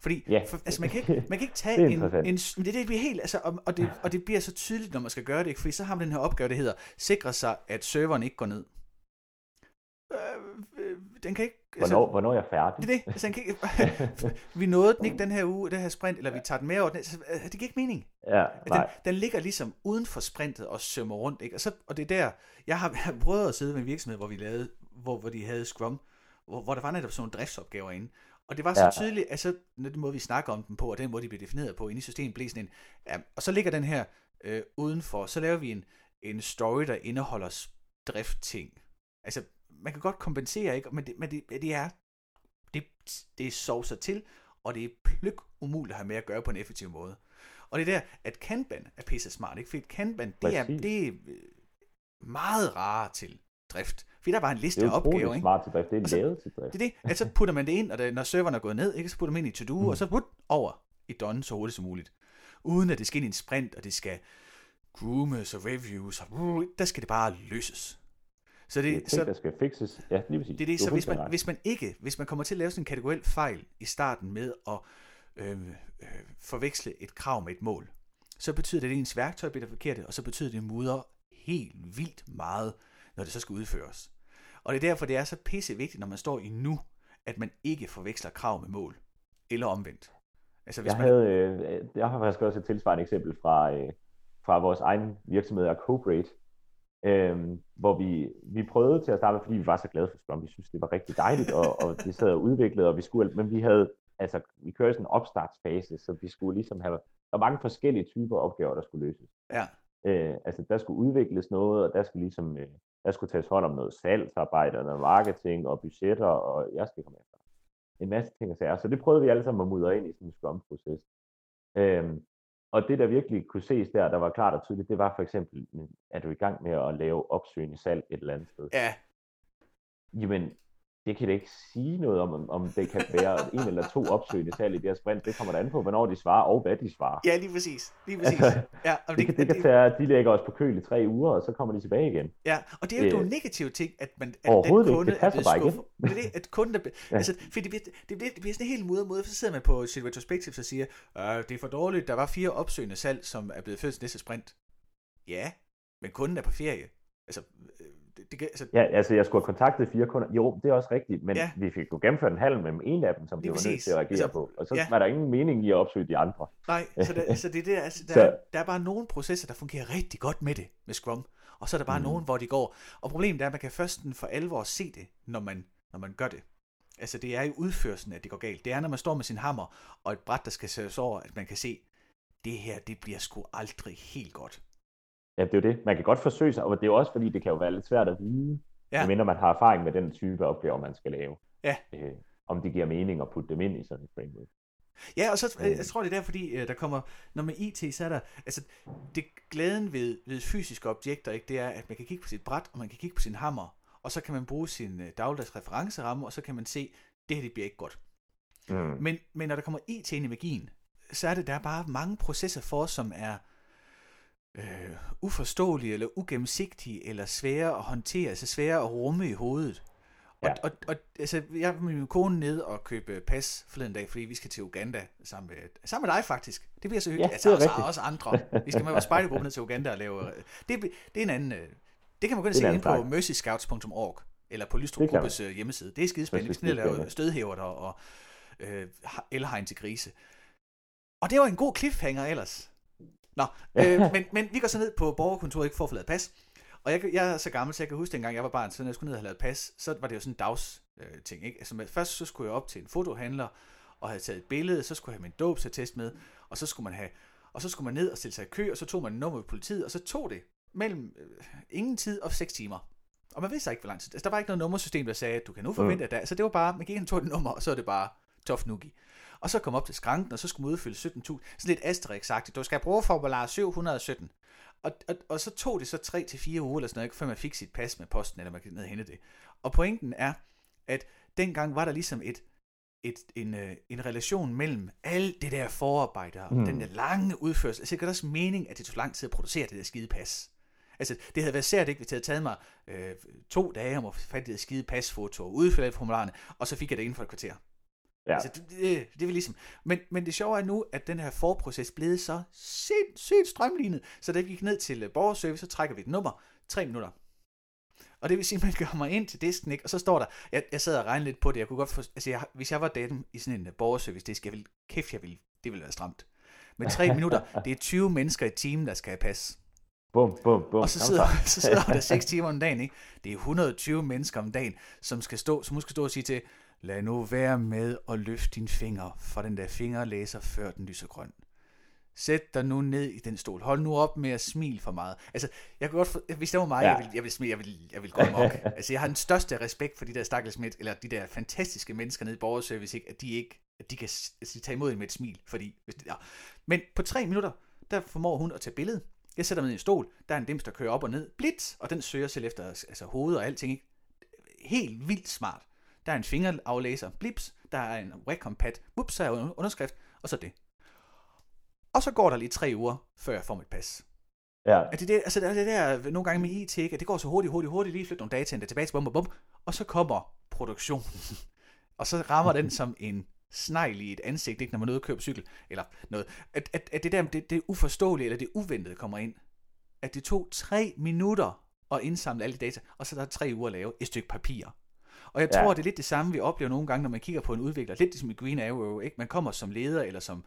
Fordi ja. for, altså man, kan ikke, man kan ikke tage det en, en, det, det bliver helt, altså, og, og, det, og det bliver så tydeligt, når man skal gøre det, fordi så har man den her opgave, der hedder, sikre sig, at serveren ikke går ned. Øh, øh, den kan ikke... Altså, hvornår, hvornår er jeg færdig? Det er det. Altså, den kan ikke, vi nåede den ikke den her uge, det her sprint, eller vi tager den med over den. Altså, øh, det giver ikke mening. Ja, den, den, ligger ligesom uden for sprintet og sømmer rundt. Ikke? Og, så, og det er der, jeg har, jeg har prøvet at sidde med en virksomhed, hvor vi lavede, hvor, hvor de havde Scrum, hvor, hvor der var netop sådan nogle driftsopgaver inde. Og det var så ja. tydeligt, at så, den måde, vi snakker om den på, og den måde, de bliver defineret på inde i systemet, blev sådan en, ja, og så ligger den her øh, udenfor, så laver vi en, en story, der indeholder driftting. Altså, man kan godt kompensere, ikke? Men det, men det, det er, det, det sovser til, og det er pløk umuligt at have med at gøre på en effektiv måde. Og det er der, at Kanban er pisse smart, ikke? Fordi Kanban, det er, det er øh, meget rare til drift. Fordi der var en liste af opgaver. Det er smart til drift, det er så, lavet til drift. Det er det, at så putter man det ind, og det, når serveren er gået ned, ikke, så putter man ind i to-do, mm. og så put over i done så hurtigt som muligt. Uden at det skal ind i en sprint, og det skal groomes og reviews, og der skal det bare løses. Så det, det er ting, så, der skal fixes. Ja, lige præcis. Det er det, så hvis man, hvis man ikke, hvis man kommer til at lave sådan en kategoriel fejl i starten med at øh, øh, forveksle et krav med et mål, så betyder det, at ens værktøj bliver forkert, og så betyder det, at mudder helt vildt meget, når det så skal udføres. Og det er derfor, det er så pisse vigtigt, når man står i nu, at man ikke forveksler krav med mål. Eller omvendt. Altså, hvis jeg, man... havde, øh, jeg har faktisk også et tilsvarende eksempel fra, øh, fra vores egen virksomhed, Cobrate, øh, hvor vi, vi prøvede til at starte fordi vi var så glade for Scrum. Vi synes, det var rigtig dejligt, og, og vi sad og udviklede, og vi skulle, men vi havde, altså, vi kørte sådan en opstartsfase, så vi skulle ligesom have, der var mange forskellige typer opgaver, der skulle løses. Ja. Øh, altså, der skulle udvikles noget, og der skulle ligesom, øh, der skulle tages hånd om noget salgsarbejde, og noget marketing, og budgetter, og jeg skal komme efter. En masse ting og sager. Så det prøvede vi alle sammen at mudre ind i sådan en scrum-proces. Øhm, og det, der virkelig kunne ses der, der var klart og tydeligt, det var for eksempel, er du i gang med at lave opsøgende salg et eller andet sted? Ja. Jamen, det kan det ikke sige noget om, om det kan være en eller to opsøgende salg i det her sprint. Det kommer an på, hvornår de svarer og hvad de svarer. Ja, lige præcis. Lige præcis. Altså, ja, og det, det, kan, det kan tage, de lægger os på køl i tre uger, og så kommer de tilbage igen. Ja, og det er jo øh, nogle negative ting, at, man, at den kunde ikke, det passer bare ikke. Det er det, at kunden er, ja. altså, for det bliver, det, bliver, det bliver sådan en helt mudret måde, så sidder man på sit retrospective og siger, øh, det er for dårligt, der var fire opsøgende salg, som er blevet født til næste sprint. Ja, men kunden er på ferie. Altså, det, det, altså... Ja, altså jeg skulle have kontaktet fire kunder. Jo, det er også rigtigt, men ja. vi fik jo gennemført en halv med en af dem, som vi var nødt til at reagere altså, på. Og så ja. var der ingen mening i at opsøge de andre. Nej, så, det, så det, det, altså, der, så... der er bare nogle processer, der fungerer rigtig godt med det, med Scrum. Og så er der bare mm. nogen, hvor de går. Og problemet er, at man kan først for alvor se det, når man, når man gør det. Altså det er i udførelsen, at det går galt. Det er, når man står med sin hammer og et bræt, der skal sættes over, at man kan se, det her, det bliver sgu aldrig helt godt. Ja, det er jo det. Man kan godt forsøge sig, og det er jo også fordi, det kan jo være lidt svært at vide, ja. mindre man har erfaring med den type opgaver, man skal lave. Ja. Øh, om det giver mening at putte dem ind i sådan et framework. Ja, og så øh, jeg tror, det er der, fordi øh, der kommer, når man IT, så er der, altså, det glæden ved, ved fysiske objekter, ikke, det er, at man kan kigge på sit bræt, og man kan kigge på sin hammer, og så kan man bruge sin øh, dagligdags referenceramme, og så kan man se, det her, det bliver ikke godt. Mm. Men, men når der kommer IT ind i magien, så er det, der er bare mange processer for os, som er, øh, uforståelige, eller ugennemsigtige, eller svære at håndtere, altså svære at rumme i hovedet. Og, ja. og, og altså, jeg var med min kone ned og købe pas forleden dag, fordi vi skal til Uganda sammen med, sammen med dig faktisk. Det bliver så hyggeligt. Ja, altså, også, også andre. Vi skal med vores spejdergruppe ned til Uganda og lave... Det, det er en anden... Øh, det kan man godt se ind på mercyscouts.org, eller på Lystrup Gruppes øh, hjemmeside. Det er skidespændende. Vi skal ned og lave stødhæver der, og øh, elhegn til grise. Og det var en god cliffhanger ellers. Nå, øh, men, men vi går så ned på borgerkontoret ikke for at få lavet pas. Og jeg, jeg er så gammel, så jeg kan huske, dengang jeg var barn, så når jeg skulle ned og have lavet pas, så var det jo sådan en dags øh, ting. Ikke? Altså, først så skulle jeg op til en fotohandler, og havde taget et billede, så skulle jeg have min dåbsattest med, og så skulle man have, og så skulle man ned og stille sig i kø, og så tog man nummer ved politiet, og så tog det mellem øh, ingen tid og 6 timer. Og man vidste ikke, hvor lang tid. Altså, der var ikke noget nummersystem, der sagde, at du kan nu forvente, mm. at der... Så det var bare, man gik ind og tog et nummer, og så er det bare tof nugi. Og så kom op til skranken, og så skulle man udfylde 17.000. Sådan lidt asterix Du skal bruge formular 717. Og, og, og så tog det så 3 til fire uger, eller sådan noget, før man fik sit pas med posten, eller man kan ned og hente det. Og pointen er, at dengang var der ligesom et, et, en, øh, en relation mellem alt det der forarbejde og mm. den der lange udførsel. Altså, det gør også mening, at det tog lang tid at producere det der skide pas. Altså, det havde været sært ikke, hvis det havde taget mig øh, to dage om at få fat i det skide pasfoto og udfylde formularerne, og så fik jeg det inden for et kvarter. Ja. Altså, det, det, det vil ligesom... Men, men det sjove er nu, at den her forproces blevet så sindssygt strømlignet, så da vi gik ned til uh, borgerservice, så trækker vi et nummer, tre minutter. Og det vil sige, at man gør mig ind til disken, ikke? og så står der, jeg, jeg sad og regnede lidt på det, jeg kunne godt for, altså jeg, hvis jeg var dem i sådan en uh, borgerservice disk, jeg ville, kæft, jeg ville, det ville være stramt. Med tre minutter, det er 20 mennesker i timen, der skal have pas. Bum, bum, bum. Og så sidder, så sidder der 6 timer om dagen, ikke? Det er 120 mennesker om dagen, som skal stå, som skal stå og sige til, Lad nu være med at løfte din finger fra den der fingerlæser, før den lyser grøn. Sæt dig nu ned i den stol. Hold nu op med at smile for meget. Altså, jeg kan godt for, hvis det var mig, ja. jeg, vil, jeg, vil smile, jeg, vil, jeg vil gå mok. altså, jeg har den største respekt for de der stakkels midt, eller de der fantastiske mennesker nede i borgerservice, ikke? at de ikke at de kan altså, tage imod med et smil. Fordi, hvis det, ja. Men på tre minutter, der formår hun at tage billedet. Jeg sætter mig ned i en stol, der er en dims, der kører op og ned, blitz, og den søger selv efter altså, hovedet og alting. Ikke? Helt vildt smart. Der er en fingeraflæser, blips, der er en Wacom-pad, whoops, så er underskrift, og så det. Og så går der lige tre uger, før jeg får mit pas. Ja. At det, der, altså, det er det der nogle gange med IT, ikke? at det går så hurtigt, hurtigt, hurtigt, lige flytte nogle data ind, tilbage til bum, bum, bum, og så kommer produktionen. og så rammer den som en snegl i et ansigt, ikke, når man er ude og kører på cykel, eller noget. At, at, at det der, det, det uforståelige, eller det uventede kommer ind. At det tog tre minutter at indsamle alle de data, og så der er tre uger at lave et stykke papir. Og jeg tror, ja. det er lidt det samme, vi oplever nogle gange, når man kigger på en udvikler. Lidt ligesom i Green Arrow, ikke? Man kommer som leder, eller som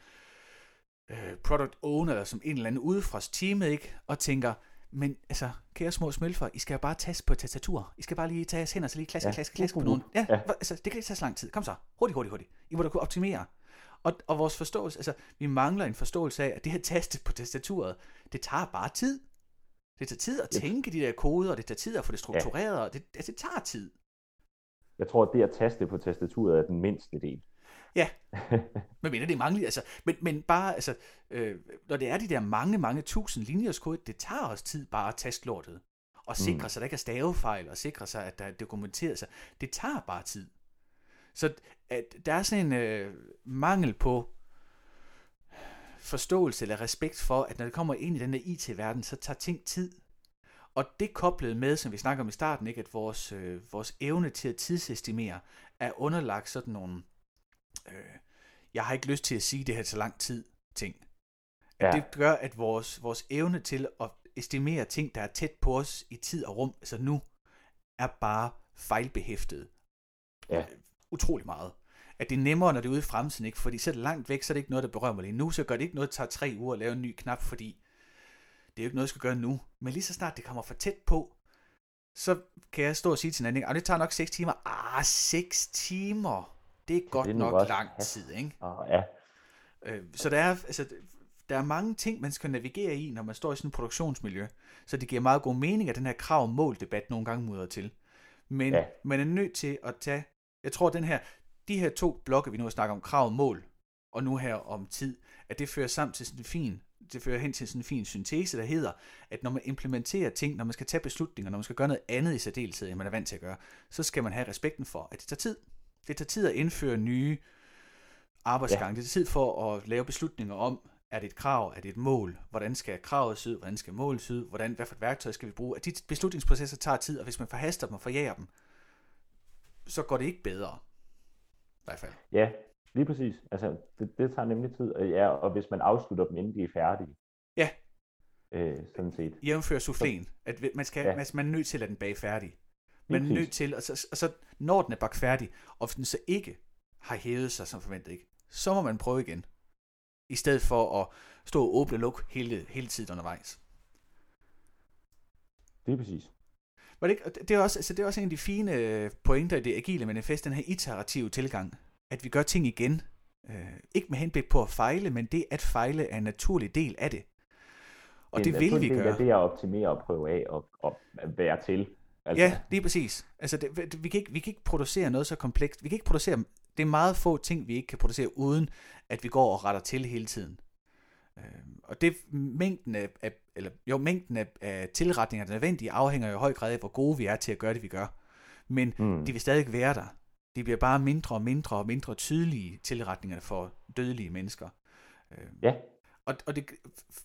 øh, product owner, eller som en eller anden ude fra teamet, ikke? Og tænker, men altså, kære små smølfer, I skal bare taste på tastatur. I skal bare lige tage jeres hænder, så lige klaske, ja. klaske, klaske på nogen. Ja, ja. altså, det kan ikke tage så lang tid. Kom så. Hurtigt, hurtigt, hurtigt. I må da kunne optimere. Og, og vores forståelse, altså, vi mangler en forståelse af, at det her taste på tastaturet, det tager bare tid. Det tager tid at tænke de der koder, og det tager tid at få det struktureret, ja. og det, altså, det tager tid. Jeg tror, at det at taste på tastaturet er den mindste del. Ja, men mener det mangler, altså, men, men bare, altså, øh, når det er de der mange, mange tusind linjers kode, det tager også tid bare at taste lortet. Og sikre mm. sig, at der ikke er stavefejl, og sikre sig, at der er dokumenteret sig. Det tager bare tid. Så at der er sådan en øh, mangel på forståelse eller respekt for, at når det kommer ind i den der IT-verden, så tager ting tid. Og det koblet med, som vi snakker om i starten, ikke, at vores, øh, vores evne til at tidsestimere er underlagt sådan nogle øh, jeg har ikke lyst til at sige det her så lang tid ting. Ja. Det gør, at vores, vores evne til at estimere ting, der er tæt på os i tid og rum, altså nu, er bare fejlbehæftet. Ja. Øh, utrolig meget. At det er nemmere, når det er ude i fremtiden, ikke? fordi så er det langt væk, så er det ikke noget, der berører mig lige nu, så gør det ikke noget, der tager tre uger at lave en ny knap, fordi det er jo ikke noget, jeg skal gøre nu. Men lige så snart det kommer for tæt på, så kan jeg stå og sige til en anden, at det tager nok 6 timer. Ah, 6 timer! Det er godt det er nok også, lang tid, ikke? Oh, ja. Øh, så der er, altså, der er mange ting, man skal navigere i, når man står i sådan et produktionsmiljø. Så det giver meget god mening, at den her krav-mål-debat nogle gange mudrer til. Men ja. man er nødt til at tage, jeg tror, den her, de her to blokke, vi nu har snakket om, krav-mål, og nu her om tid, at det fører sammen til sådan en fin, det fører hen til sådan en fin syntese, der hedder, at når man implementerer ting, når man skal tage beslutninger, når man skal gøre noget andet i særdeleshed, end man er vant til at gøre, så skal man have respekten for, at det tager tid. Det tager tid at indføre nye arbejdsgange. Ja. Det tager tid for at lave beslutninger om, er det et krav, er det et mål, hvordan skal kravet se ud, hvordan skal målet se ud, hvordan, hvad for et værktøj skal vi bruge. At de beslutningsprocesser tager tid, og hvis man forhaster dem og forjager dem, så går det ikke bedre. I hvert fald. Ja, lige præcis. Altså, det, det tager nemlig tid, ja, og hvis man afslutter dem, inden de er færdige. Ja. Øh, sådan set. Jævnfører souffléen, at man, skal, ja. man er nødt til at lade den bage færdig. Man er nødt til, og så, og så når den er bagt færdig, og hvis den så ikke har hævet sig som forventet, ikke, så må man prøve igen. I stedet for at stå og åbne og lukke hele, hele tiden undervejs. Det er præcis. Var det, ikke, det, er også, altså det er også en af de fine øh, pointer i det agile manifest, den her iterative tilgang. At vi gør ting igen. Øh, ikke med henblik på at fejle, men det at fejle er en naturlig del af det. Og det, det vil vi gøre. Det er at optimere og prøve af og, og være til. Altså. Ja, lige præcis. Altså, det, vi, kan ikke, vi kan ikke producere noget så komplekst. Vi kan ikke producere, det er meget få ting, vi ikke kan producere, uden at vi går og retter til hele tiden. Øh, og det mængden af, af, eller, jo, mængden af, af tilretninger, der er nødvendige, afhænger jo i høj grad af, hvor gode vi er til at gøre det, vi gør. Men mm. de vil stadig være der. De bliver bare mindre og mindre og mindre tydelige tilretninger for dødelige mennesker. Øh, ja. Og, og det,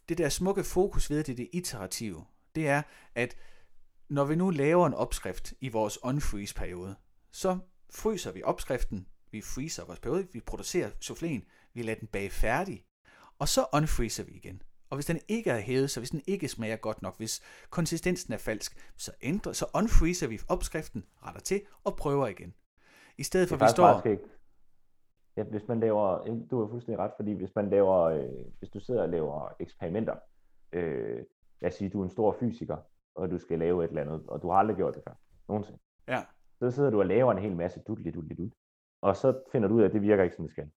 det der smukke fokus ved det, det iterative, det er, at når vi nu laver en opskrift i vores unfreeze-periode, så fryser vi opskriften, vi freezer vores periode, vi producerer souffléen, vi lader den bage færdig, og så unfreezer vi igen. Og hvis den ikke er hævet, så hvis den ikke smager godt nok, hvis konsistensen er falsk, så ændrer, så unfreezer vi opskriften, retter til og prøver igen. I stedet for, at vi står... Ikke. Ja, hvis man laver, du har fuldstændig ret, fordi hvis man laver, øh, hvis du sidder og laver eksperimenter, øh, lad os sige, du er en stor fysiker, og du skal lave et eller andet, og du har aldrig gjort det før, nogensinde. Ja. Så sidder du og laver en hel masse dudli, dudli, dud. og så finder du ud af, at det virker ikke, som det skal.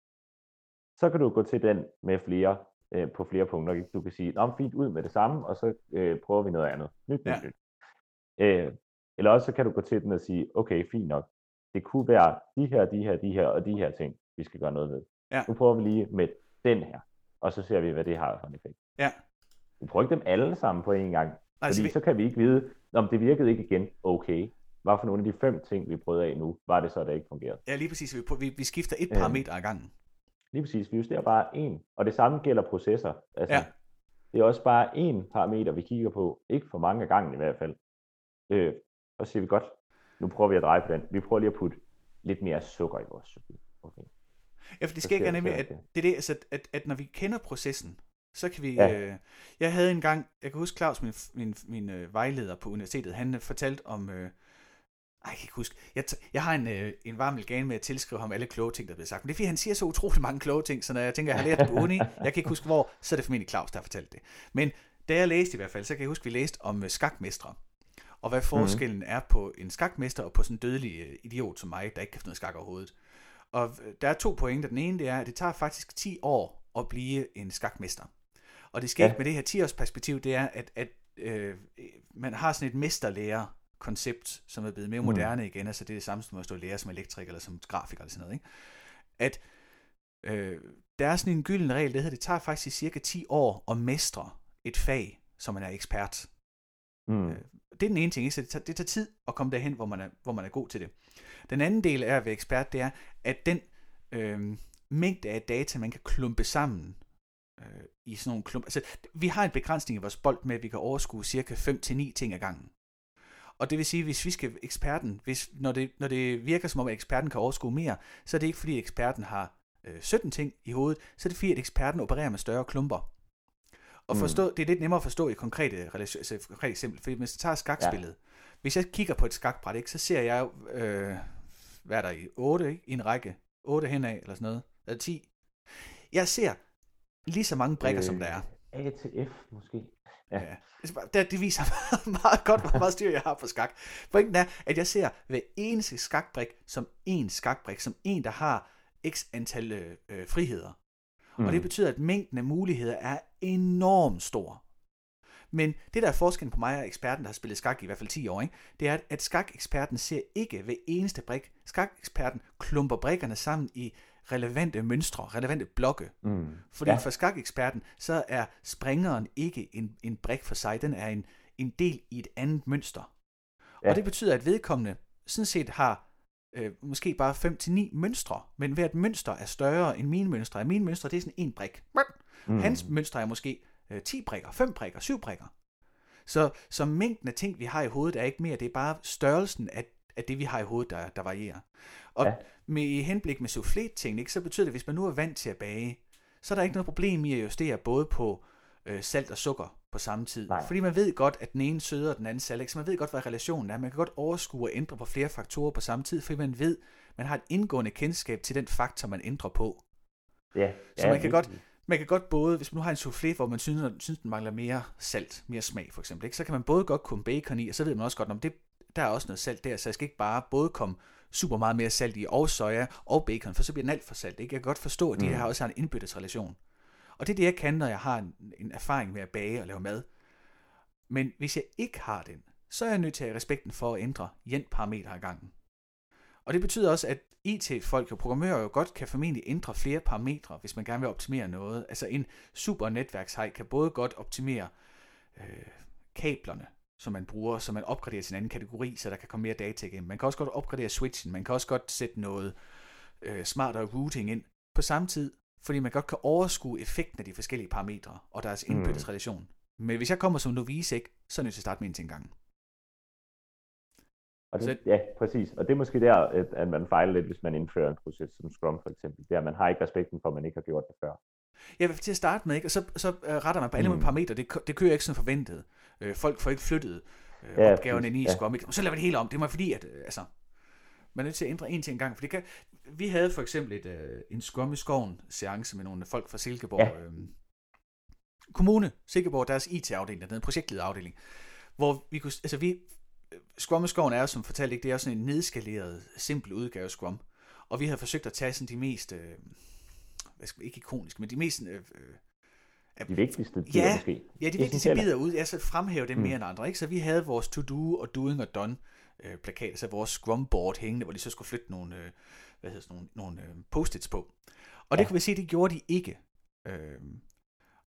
Så kan du gå til den med flere, øh, på flere punkter. Du kan sige, Nå, fint ud med det samme, og så øh, prøver vi noget andet. Nyt, nyt, Ja. nyt. Øh, eller også så kan du gå til den og sige, okay, fint nok. Det kunne være de her, de her, de her og de her ting, vi skal gøre noget ved. Ja. Nu prøver vi lige med den her, og så ser vi, hvad det har for en effekt. Ja. Vi prøver ikke dem alle sammen på en gang, Altså, fordi vi, så kan vi ikke vide, om det virkede ikke igen, okay. Hvad for nogle af de fem ting, vi prøvede af nu, var det så, der ikke fungerede? ja, lige præcis. Vi, vi, vi skifter et Øhm. parameter ad gangen. Lige præcis, vi justerer bare en, og det samme gælder processer. Altså, Ja. Det er også bare en parameter, vi kigger på, ikke for mange gange i hvert fald. Øh, og så siger vi godt, nu prøver vi at dreje på den. Vi prøver lige at putte lidt mere sukker i vores suppe. Okay. Ja, for det sker ikke nemlig, at det. er det, altså, at, at, at når vi kender processen, så kan vi... Ja. Øh, jeg havde engang, jeg kan huske Claus, min, min, min øh, vejleder på universitetet, han øh, fortalte om... Øh, ej, jeg kan ikke huske. Jeg, jeg har en, øh, en varm legan med at tilskrive ham alle kloge ting, der bliver sagt. Men det er fordi, han siger så utrolig mange kloge ting, så når jeg tænker, jeg har lært det på uni, jeg kan ikke huske hvor, så er det formentlig Claus, der har fortalt det. Men da jeg læste i hvert fald, så kan jeg huske, at vi læste om øh, skakmestre. Og hvad forskellen mm. er på en skakmester og på sådan en dødelig øh, idiot som mig, der ikke kan finde noget skak overhovedet. Og øh, der er to pointer. Den ene det er, at det tager faktisk 10 år at blive en skakmester. Og det sker Ja. med det her 10-års perspektiv, det er, at, at øh, man har sådan et mesterlærer koncept, som er blevet mere Mm. moderne igen, altså det er det samme som at stå lærer som elektriker eller som grafiker eller sådan noget, ikke? At øh, der er sådan en gylden regel, der hedder, det tager faktisk cirka 10 år at mestre et fag, som man er ekspert. Mm. Øh, det er den ene ting, ikke? så det tager, det tager tid at komme derhen, hvor man, er, hvor man er god til det. Den anden del af at være ekspert, det er, at den øh, mængde af data, man kan klumpe sammen øh, i sådan nogle klump. Altså, vi har en begrænsning i vores bold med, at vi kan overskue cirka 5-9 ting ad gangen. Og det vil sige, hvis vi skal eksperten, hvis, når, det, når det virker som om, at eksperten kan overskue mere, så er det ikke fordi, at eksperten har øh, 17 ting i hovedet, så er det fordi, at eksperten opererer med større klumper. Og Mm. forstå, det er lidt nemmere at forstå i konkrete, altså konkrete eksempel, fordi hvis jeg tager skakspillet, ja. hvis jeg kigger på et skakbræt, ikke, så ser jeg jo, øh, hvad er der i 8, ikke? i en række, 8 henad eller sådan noget, eller 10. Jeg ser lige så mange brikker, øh, som der er. A til F måske. Ja. Ja. Det, viser meget godt, hvor meget styr jeg har på skak. Pointen er, at jeg ser hver eneste skakbrik som en skakbrik, som en, der har x antal øh, øh, friheder. Mm. Og det betyder, at mængden af muligheder er enormt stor. Men det, der er forskellen på mig og eksperten, der har spillet skak i, i hvert fald 10 år, ikke? det er, at skakeksperten ser ikke hver eneste brik. Skakeksperten klumper brikkerne sammen i relevante mønstre, relevante blokke. Mm. Fordi Ja. for skakeksperten, så er springeren ikke en, en brik for sig, den er en, en del i et andet mønster. Ja. Og det betyder, at vedkommende sådan set har øh, måske bare 5-9 mønstre, men hvert mønster er større end mine mønstre. Mine mønstre, det er sådan en brik. Mm. Hans mønster er måske øh, 10 brikker, 5 brikker, 7 brikker. Så, så mængden af ting, vi har i hovedet, er ikke mere, det er bare størrelsen af, af det, vi har i hovedet, der, der varierer. Og ja. Med i henblik med soufflé-teknik, så betyder det, at hvis man nu er vant til at bage, så er der ikke noget problem i at justere både på øh, salt og sukker på samme tid. Nej. Fordi man ved godt, at den ene søder og den anden ikke? så man ved godt, hvad relationen er. Man kan godt overskue og ændre på flere faktorer på samme tid, fordi man ved, man har et indgående kendskab til den faktor, man ændrer på. Ja. Så ja, man kan godt-. Man kan godt både, hvis man nu har en soufflé, hvor man synes, synes den mangler mere salt, mere smag for eksempel, ikke? så kan man både godt komme bacon i, og så ved man også godt, om det, der er også noget salt der, så jeg skal ikke bare både komme super meget mere salt i, og soja og bacon, for så bliver den alt for salt. Ikke? Jeg kan godt forstå, at de Mm. her også har en indbyrdes relation. Og det er det, jeg kan, når jeg har en, en erfaring med at bage og lave mad. Men hvis jeg ikke har den, så er jeg nødt til at have respekten for at ændre jen parametre ad gangen. Og det betyder også, at IT-folk og programmører jo godt kan formentlig ændre flere parametre, hvis man gerne vil optimere noget. Altså en super netværkshej kan både godt optimere øh, kablerne, som man bruger, så man opgraderer sin anden kategori, så der kan komme mere data igennem. Man kan også godt opgradere switchen, man kan også godt sætte noget øh, smartere routing ind på samme tid, fordi man godt kan overskue effekten af de forskellige parametre og deres Mm. indbyrdes relation. Men hvis jeg kommer som novice, ikke, så er jeg nødt til at starte med en ting gangen. Og det, ja, præcis. Og det er måske der, at, man fejler lidt, hvis man indfører en proces som Scrum for eksempel. Er, at man har ikke respekten for, at man ikke har gjort det før. Ja, til at starte med, ikke? og så, så øh, retter man på alle Mm. parametre. Det, det kører ikke som forventet. Øh, folk får ikke flyttet øh, Ja, opgaverne ind i. Scrum. Ikke? Og så laver vi det hele om. Det må fordi, at øh, altså, man er nødt til at ændre en ting engang. For det kan, vi havde for eksempel et, øh, en Scrum i skoven seance med nogle folk fra Silkeborg. Ja. Øh, kommune, Silkeborg, deres IT-afdeling, der er en projektlederafdeling, hvor vi kunne, altså vi, Scrum i skoven er jo som fortalt ikke, det er sådan en nedskaleret, simpel udgave af Scrum. og vi havde forsøgt at tage sådan de mest, øh, hvad skal, ikke ikoniske, men de mest... Øh, øh, de vigtigste bidder ja, måske. Ja, de vigtigste bidder ud. Jeg så fremhæve dem mm. mere end andre. Ikke? Så vi havde vores to-do og doing og done øh, plakater, så vores scrum board hængende, hvor de så skulle flytte nogle, øh, hvad hedder sådan, nogle, nogle øh, post-its på. Og det ja. kan vi se, det gjorde de ikke. Øh,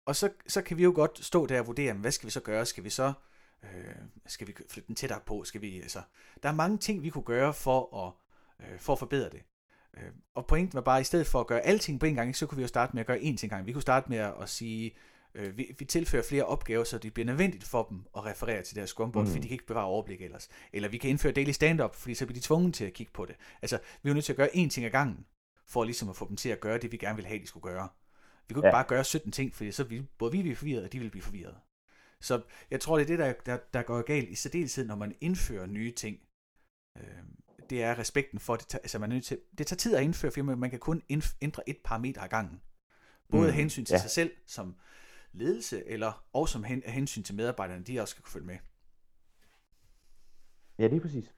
og så, så kan vi jo godt stå der og vurdere, hvad skal vi så gøre? Skal vi så øh, skal vi flytte den tættere på? Skal vi, altså, der er mange ting, vi kunne gøre for at, øh, for at forbedre det. Øh, og pointen var bare, at i stedet for at gøre alting på en gang, så kunne vi jo starte med at gøre én ting gang. Vi kunne starte med at sige, øh, vi, vi tilfører flere opgaver, så det bliver nødvendigt for dem at referere til deres scrumboard, mm. fordi de kan ikke bevare overblik ellers. Eller vi kan indføre daily stand-up, fordi så bliver de tvunget til at kigge på det. Altså, vi er nødt til at gøre én ting ad gangen, for ligesom at få dem til at gøre det, vi gerne vil have, de skulle gøre. Vi kunne ja. ikke bare gøre 17 ting, fordi så ville både vi blive forvirret, og de ville blive forvirret. Så jeg tror, det er det, der, der, der går galt i særdeleshed, når man indfører nye ting. Øh, det er respekten for, det, altså man er nødt til, det tager tid at indføre firmaet, man kan kun ændre et parameter ad gangen. Både mm, hensyn til ja. sig selv som ledelse, eller også som hen, hensyn til medarbejderne, de også skal kunne følge med. Ja, det er præcis.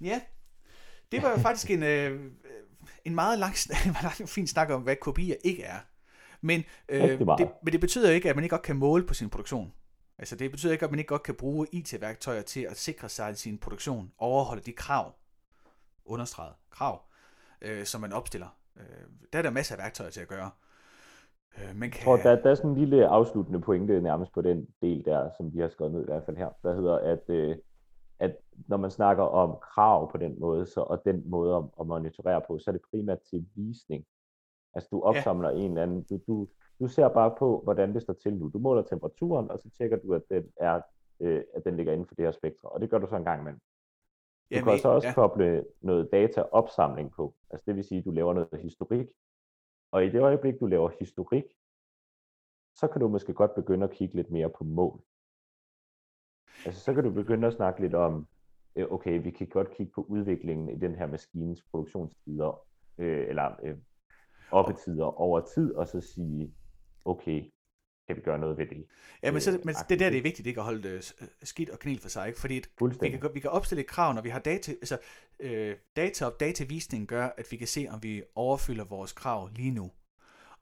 Ja, det var jo faktisk en, øh, en meget lang, en lang fin snak om, hvad kopier ikke er. Men, øh, det, men det betyder ikke, at man ikke godt kan måle på sin produktion. Altså det betyder ikke, at man ikke godt kan bruge IT-værktøjer til at sikre sig, at sin produktion overholder de krav, understreget krav, øh, som man opstiller. Øh, der er der masser af værktøjer til at gøre. Øh, man kan... Jeg tror, der, der er sådan en lille afsluttende pointe nærmest på den del der, som vi har skrevet ned i hvert fald her, der hedder, at, øh, at når man snakker om krav på den måde, så, og den måde at, at monitorere på, så er det primært til visning. Altså du opsamler ja. en eller anden, du, du, du ser bare på, hvordan det står til nu. Du måler temperaturen, og så tjekker du, at den, er, øh, at den ligger inden for det her spektrum. Og det gør du så en gang imellem. Du Jamen, kan så også ja. koble noget dataopsamling på. Altså det vil sige, at du laver noget historik. Og i det øjeblik, du laver historik, så kan du måske godt begynde at kigge lidt mere på mål. Altså så kan du begynde at snakke lidt om, øh, okay, vi kan godt kigge på udviklingen i den her maskines produktionstider, øh, eller øh, oppetider over tid, og så sige, okay, kan vi gøre noget ved det. Ja, men, så, øh, men det der, det er vigtigt ikke at holde det øh, skidt og kanel for sig, ikke? fordi vi kan, vi kan opstille et krav, når vi har data, altså øh, data og datavisning gør, at vi kan se, om vi overfylder vores krav lige nu.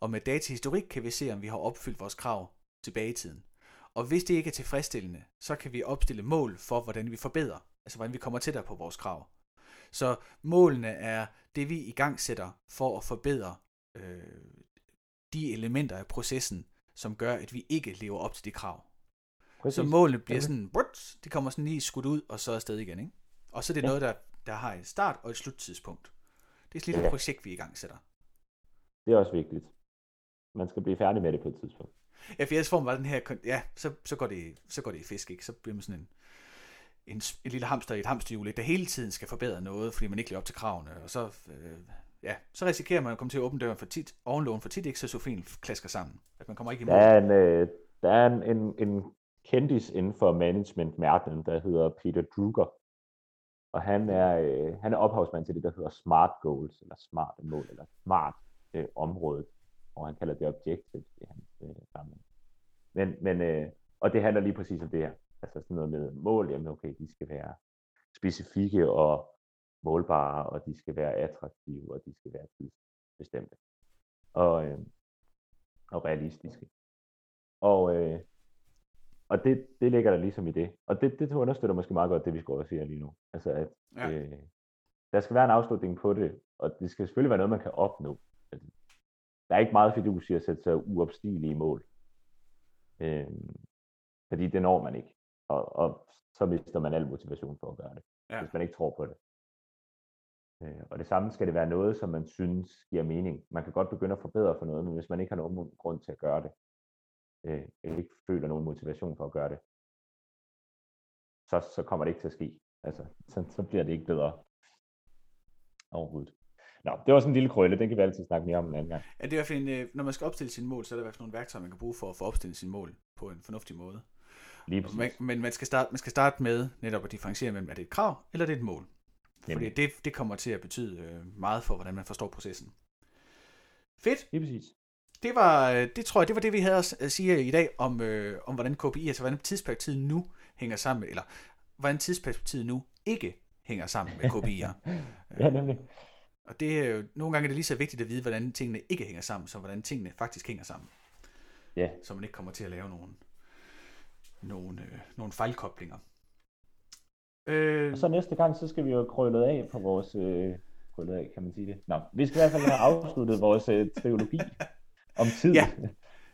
Og med datahistorik kan vi se, om vi har opfyldt vores krav tilbage i tiden. Og hvis det ikke er tilfredsstillende, så kan vi opstille mål for, hvordan vi forbedrer, altså hvordan vi kommer tættere på vores krav. Så målene er det, vi i gang sætter for at forbedre øh, de elementer af processen, som gør, at vi ikke lever op til de krav. Præcis. Så målene bliver sådan, brut, de kommer sådan lige skudt ud, og så afsted igen. Ikke? Og så er det ja. noget, der, der har et start og et sluttidspunkt. Det er sådan lidt ja. et projekt, vi i gang sætter. Det er også vigtigt. Man skal blive færdig med det på et tidspunkt. Ja, for ellers får man bare den her, ja, så, så, går det, så går det i fisk, ikke? Så bliver man sådan en, en, en lille hamster i et hamsterhjul, der hele tiden skal forbedre noget, fordi man ikke lever op til kravene, og så øh, ja, så risikerer man at komme til at åbne døren for tit, ovenlån for tit, ikke så Sofien klasker sammen. At man kommer ikke i mål. Der er en, øh, der er en, en, en kendis inden for management-verdenen, der hedder Peter Drucker. Og han er, øh, han er ophavsmand til det, der hedder SMART Goals, eller smart mål, eller smart øh, område, og han kalder det objectives i hans øh. Men, men, øh, og det handler lige præcis om det her. Altså sådan noget med mål, jamen okay, de skal være specifikke og målbare, og de skal være attraktive, og de skal være tidsbestemte. Og, øh, og realistiske. Og, øh, og det, det ligger der ligesom i det. Og det, det understøtter måske meget godt det, vi skal over sige lige nu. Altså at ja. øh, der skal være en afslutning på det, og det skal selvfølgelig være noget, man kan opnå. Der er ikke meget fidus i at sætte sig uopstigelige mål. Øh, fordi det når man ikke. Og, og så mister man al motivation for at gøre det, ja. hvis man ikke tror på det. Øh, og det samme skal det være noget, som man synes giver mening. Man kan godt begynde at forbedre for noget, men hvis man ikke har nogen grund til at gøre det, øh, eller ikke føler nogen motivation for at gøre det, så, så kommer det ikke til at ske. Altså, så, så bliver det ikke bedre overhovedet. Nå, det var sådan en lille krølle, den kan vi altid snakke mere om en anden gang. Ja, det er i hvert fald en, øh, når man skal opstille sine mål, så er der i hvert fald nogle værktøjer, man kan bruge for at få opstillet sine mål på en fornuftig måde. Lige man, men man skal, starte, man skal starte med netop at differentiere mellem, er det et krav, eller er det et mål. Fordi det, det kommer til at betyde øh, meget for, hvordan man forstår processen. Fedt. Lige præcis. Det var, øh, det tror jeg, det var det, vi havde at sige i dag om, øh, om hvordan KPI, altså hvordan tidsperspektivet nu hænger sammen, eller hvordan tidsperspektivet nu ikke hænger sammen med kopier. ja, nemlig. Og det er jo, nogle gange er det lige så vigtigt at vide, hvordan tingene ikke hænger sammen, som hvordan tingene faktisk hænger sammen. Ja. Så man ikke kommer til at lave nogle, nogle, øh, nogle fejlkoblinger. Øh, og så næste gang, så skal vi jo krølle af på vores... Øh, krøllet af, kan man sige det? Nå, vi skal i hvert fald have afsluttet vores øh, trilogi om tid. Ja,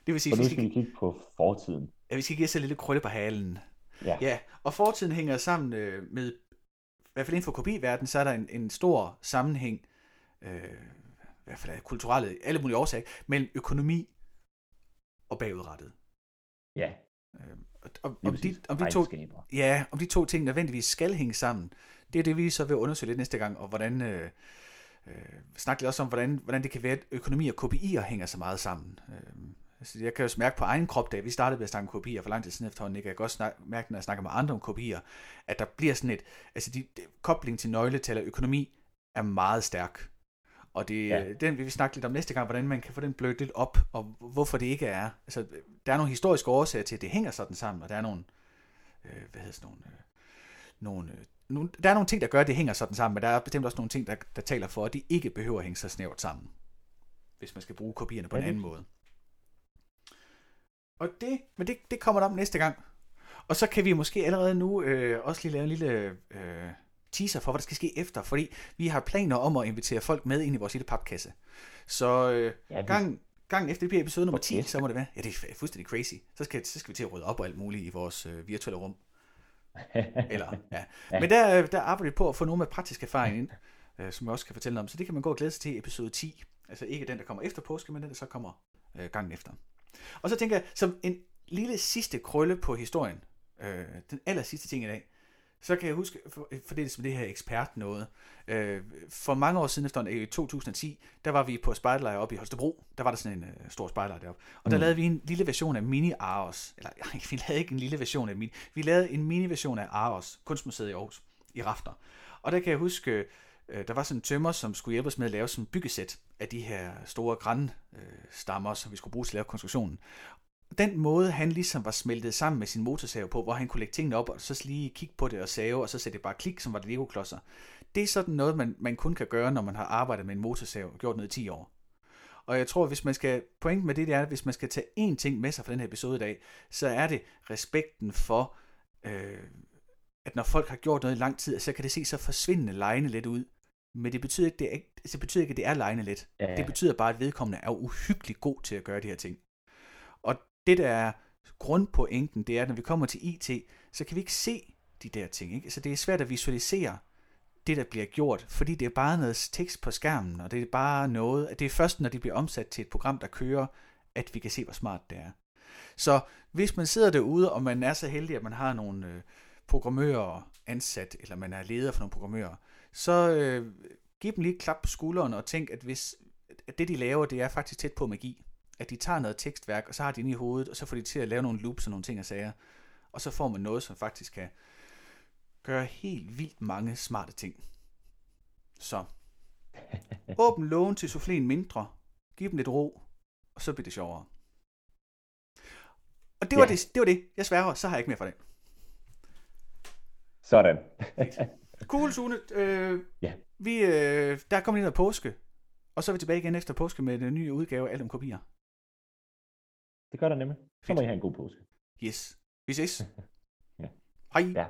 det vil sige, for nu skal vi kigge på fortiden. Ja, vi skal give os en lille krølle på halen. Ja. ja. Og fortiden hænger sammen øh, med, i hvert fald inden for kopiverdenen, så er der en, en stor sammenhæng, øh, i hvert fald kulturelle, alle mulige årsager, mellem økonomi og bagudrettet. Ja. Øh, om, om, de, om, de to, ja, om de to ting nødvendigvis skal hænge sammen, det er det, vi så vil undersøge lidt næste gang, og hvordan... Øh, øh, snakke lidt også om, hvordan, hvordan det kan være, at økonomi og KPI'er hænger så meget sammen. Øh, altså jeg kan jo mærke på egen krop, da vi startede med at snakke om KPI'er for lang tid siden efterhånden, ikke? jeg kan også snak, mærke, når jeg snakker med andre om KPI'er, at der bliver sådan et, altså de, de, kobling til nøgletal og økonomi er meget stærk. Og det, ja. den vil vi snakke lidt om næste gang, hvordan man kan få den blødt lidt op, og hvorfor det ikke er. Altså, der er nogle historiske årsager til, at det hænger sådan sammen, og der er nogle, øh, hvad hedder sådan nogle, øh, nogle, øh, nogle, der er nogle ting, der gør, at det hænger sådan sammen, men der er bestemt også nogle ting, der, der taler for, at de ikke behøver at hænge så snævert sammen, hvis man skal bruge kopierne på ja, en anden måde. Og det, men det, det kommer der om næste gang. Og så kan vi måske allerede nu øh, også lige lave en lille øh, teaser for, hvad der skal ske efter, fordi vi har planer om at invitere folk med ind i vores lille papkasse. Så øh, ja, vi... gang, gang efter det bliver episode nummer 10, okay. så må det være. Ja, det er fuldstændig crazy. Så skal, så skal vi til at rydde op og alt muligt i vores øh, virtuelle rum. Eller, ja. ja. Men der, der arbejder vi på at få nogle med praktisk erfaring ind, øh, som jeg også kan fortælle om. Så det kan man gå og glæde sig til episode 10. Altså ikke den, der kommer efter påske, men den, der så kommer øh, gangen efter. Og så tænker jeg, som en lille sidste krølle på historien, øh, den aller sidste ting i dag, så kan jeg huske, for, for det som det her ekspert noget. Øh, for mange år siden efter i 2010, der var vi på spejderlejr oppe i Holstebro. Der var der sådan en øh, stor spejderlejr deroppe. Og der mm. lavede vi en lille version af Mini Aros. Eller ej, vi lavede ikke en lille version af Mini. Vi lavede en mini-version af Aros, kunstmuseet i Aarhus, i Rafter. Og der kan jeg huske, øh, der var sådan en tømmer, som skulle hjælpe os med at lave sådan en byggesæt af de her store grænstammer, som vi skulle bruge til at lave konstruktionen den måde, han ligesom var smeltet sammen med sin motorsav på, hvor han kunne lægge tingene op, og så lige kigge på det og save, og så sætte det bare klik, som var det Lego-klodser. Det er sådan noget, man, man kun kan gøre, når man har arbejdet med en motorsav og gjort noget i 10 år. Og jeg tror, hvis man skal, pointen med det, det er, at hvis man skal tage én ting med sig fra den her episode i dag, så er det respekten for, øh, at når folk har gjort noget i lang tid, så kan det se så forsvindende lejende lidt ud. Men det betyder ikke, det, er, det betyder ikke, at det er lejende lidt. Ja. Det betyder bare, at vedkommende er uhyggeligt god til at gøre de her ting. Det, der er grundpointen, det er, at når vi kommer til IT, så kan vi ikke se de der ting. Ikke? Så det er svært at visualisere det, der bliver gjort, fordi det er bare noget tekst på skærmen, og det er bare noget, at det er først, når det bliver omsat til et program, der kører, at vi kan se, hvor smart det er. Så hvis man sidder derude, og man er så heldig, at man har nogle øh, programmører ansat, eller man er leder for nogle programmører, så øh, giv dem lige et klap på skulderen og tænk, at hvis at det, de laver, det er faktisk tæt på magi at de tager noget tekstværk, og så har de ind i hovedet, og så får de til at lave nogle loops og nogle ting og sager. Og så får man noget, som faktisk kan gøre helt vildt mange smarte ting. Så åbn lågen til souffléen mindre, giv dem lidt ro, og så bliver det sjovere. Og det var, ja. det, det var det. Jeg sværger, så har jeg ikke mere for det. Sådan. cool, Sune. Øh, ja. vi, øh, der kommer lige noget påske, og så er vi tilbage igen efter påske med en ny udgave af Alt om kopier. Det gør der nemlig. Så må I have en god påske. Yes. Vi ses. ja. Hej. Ja.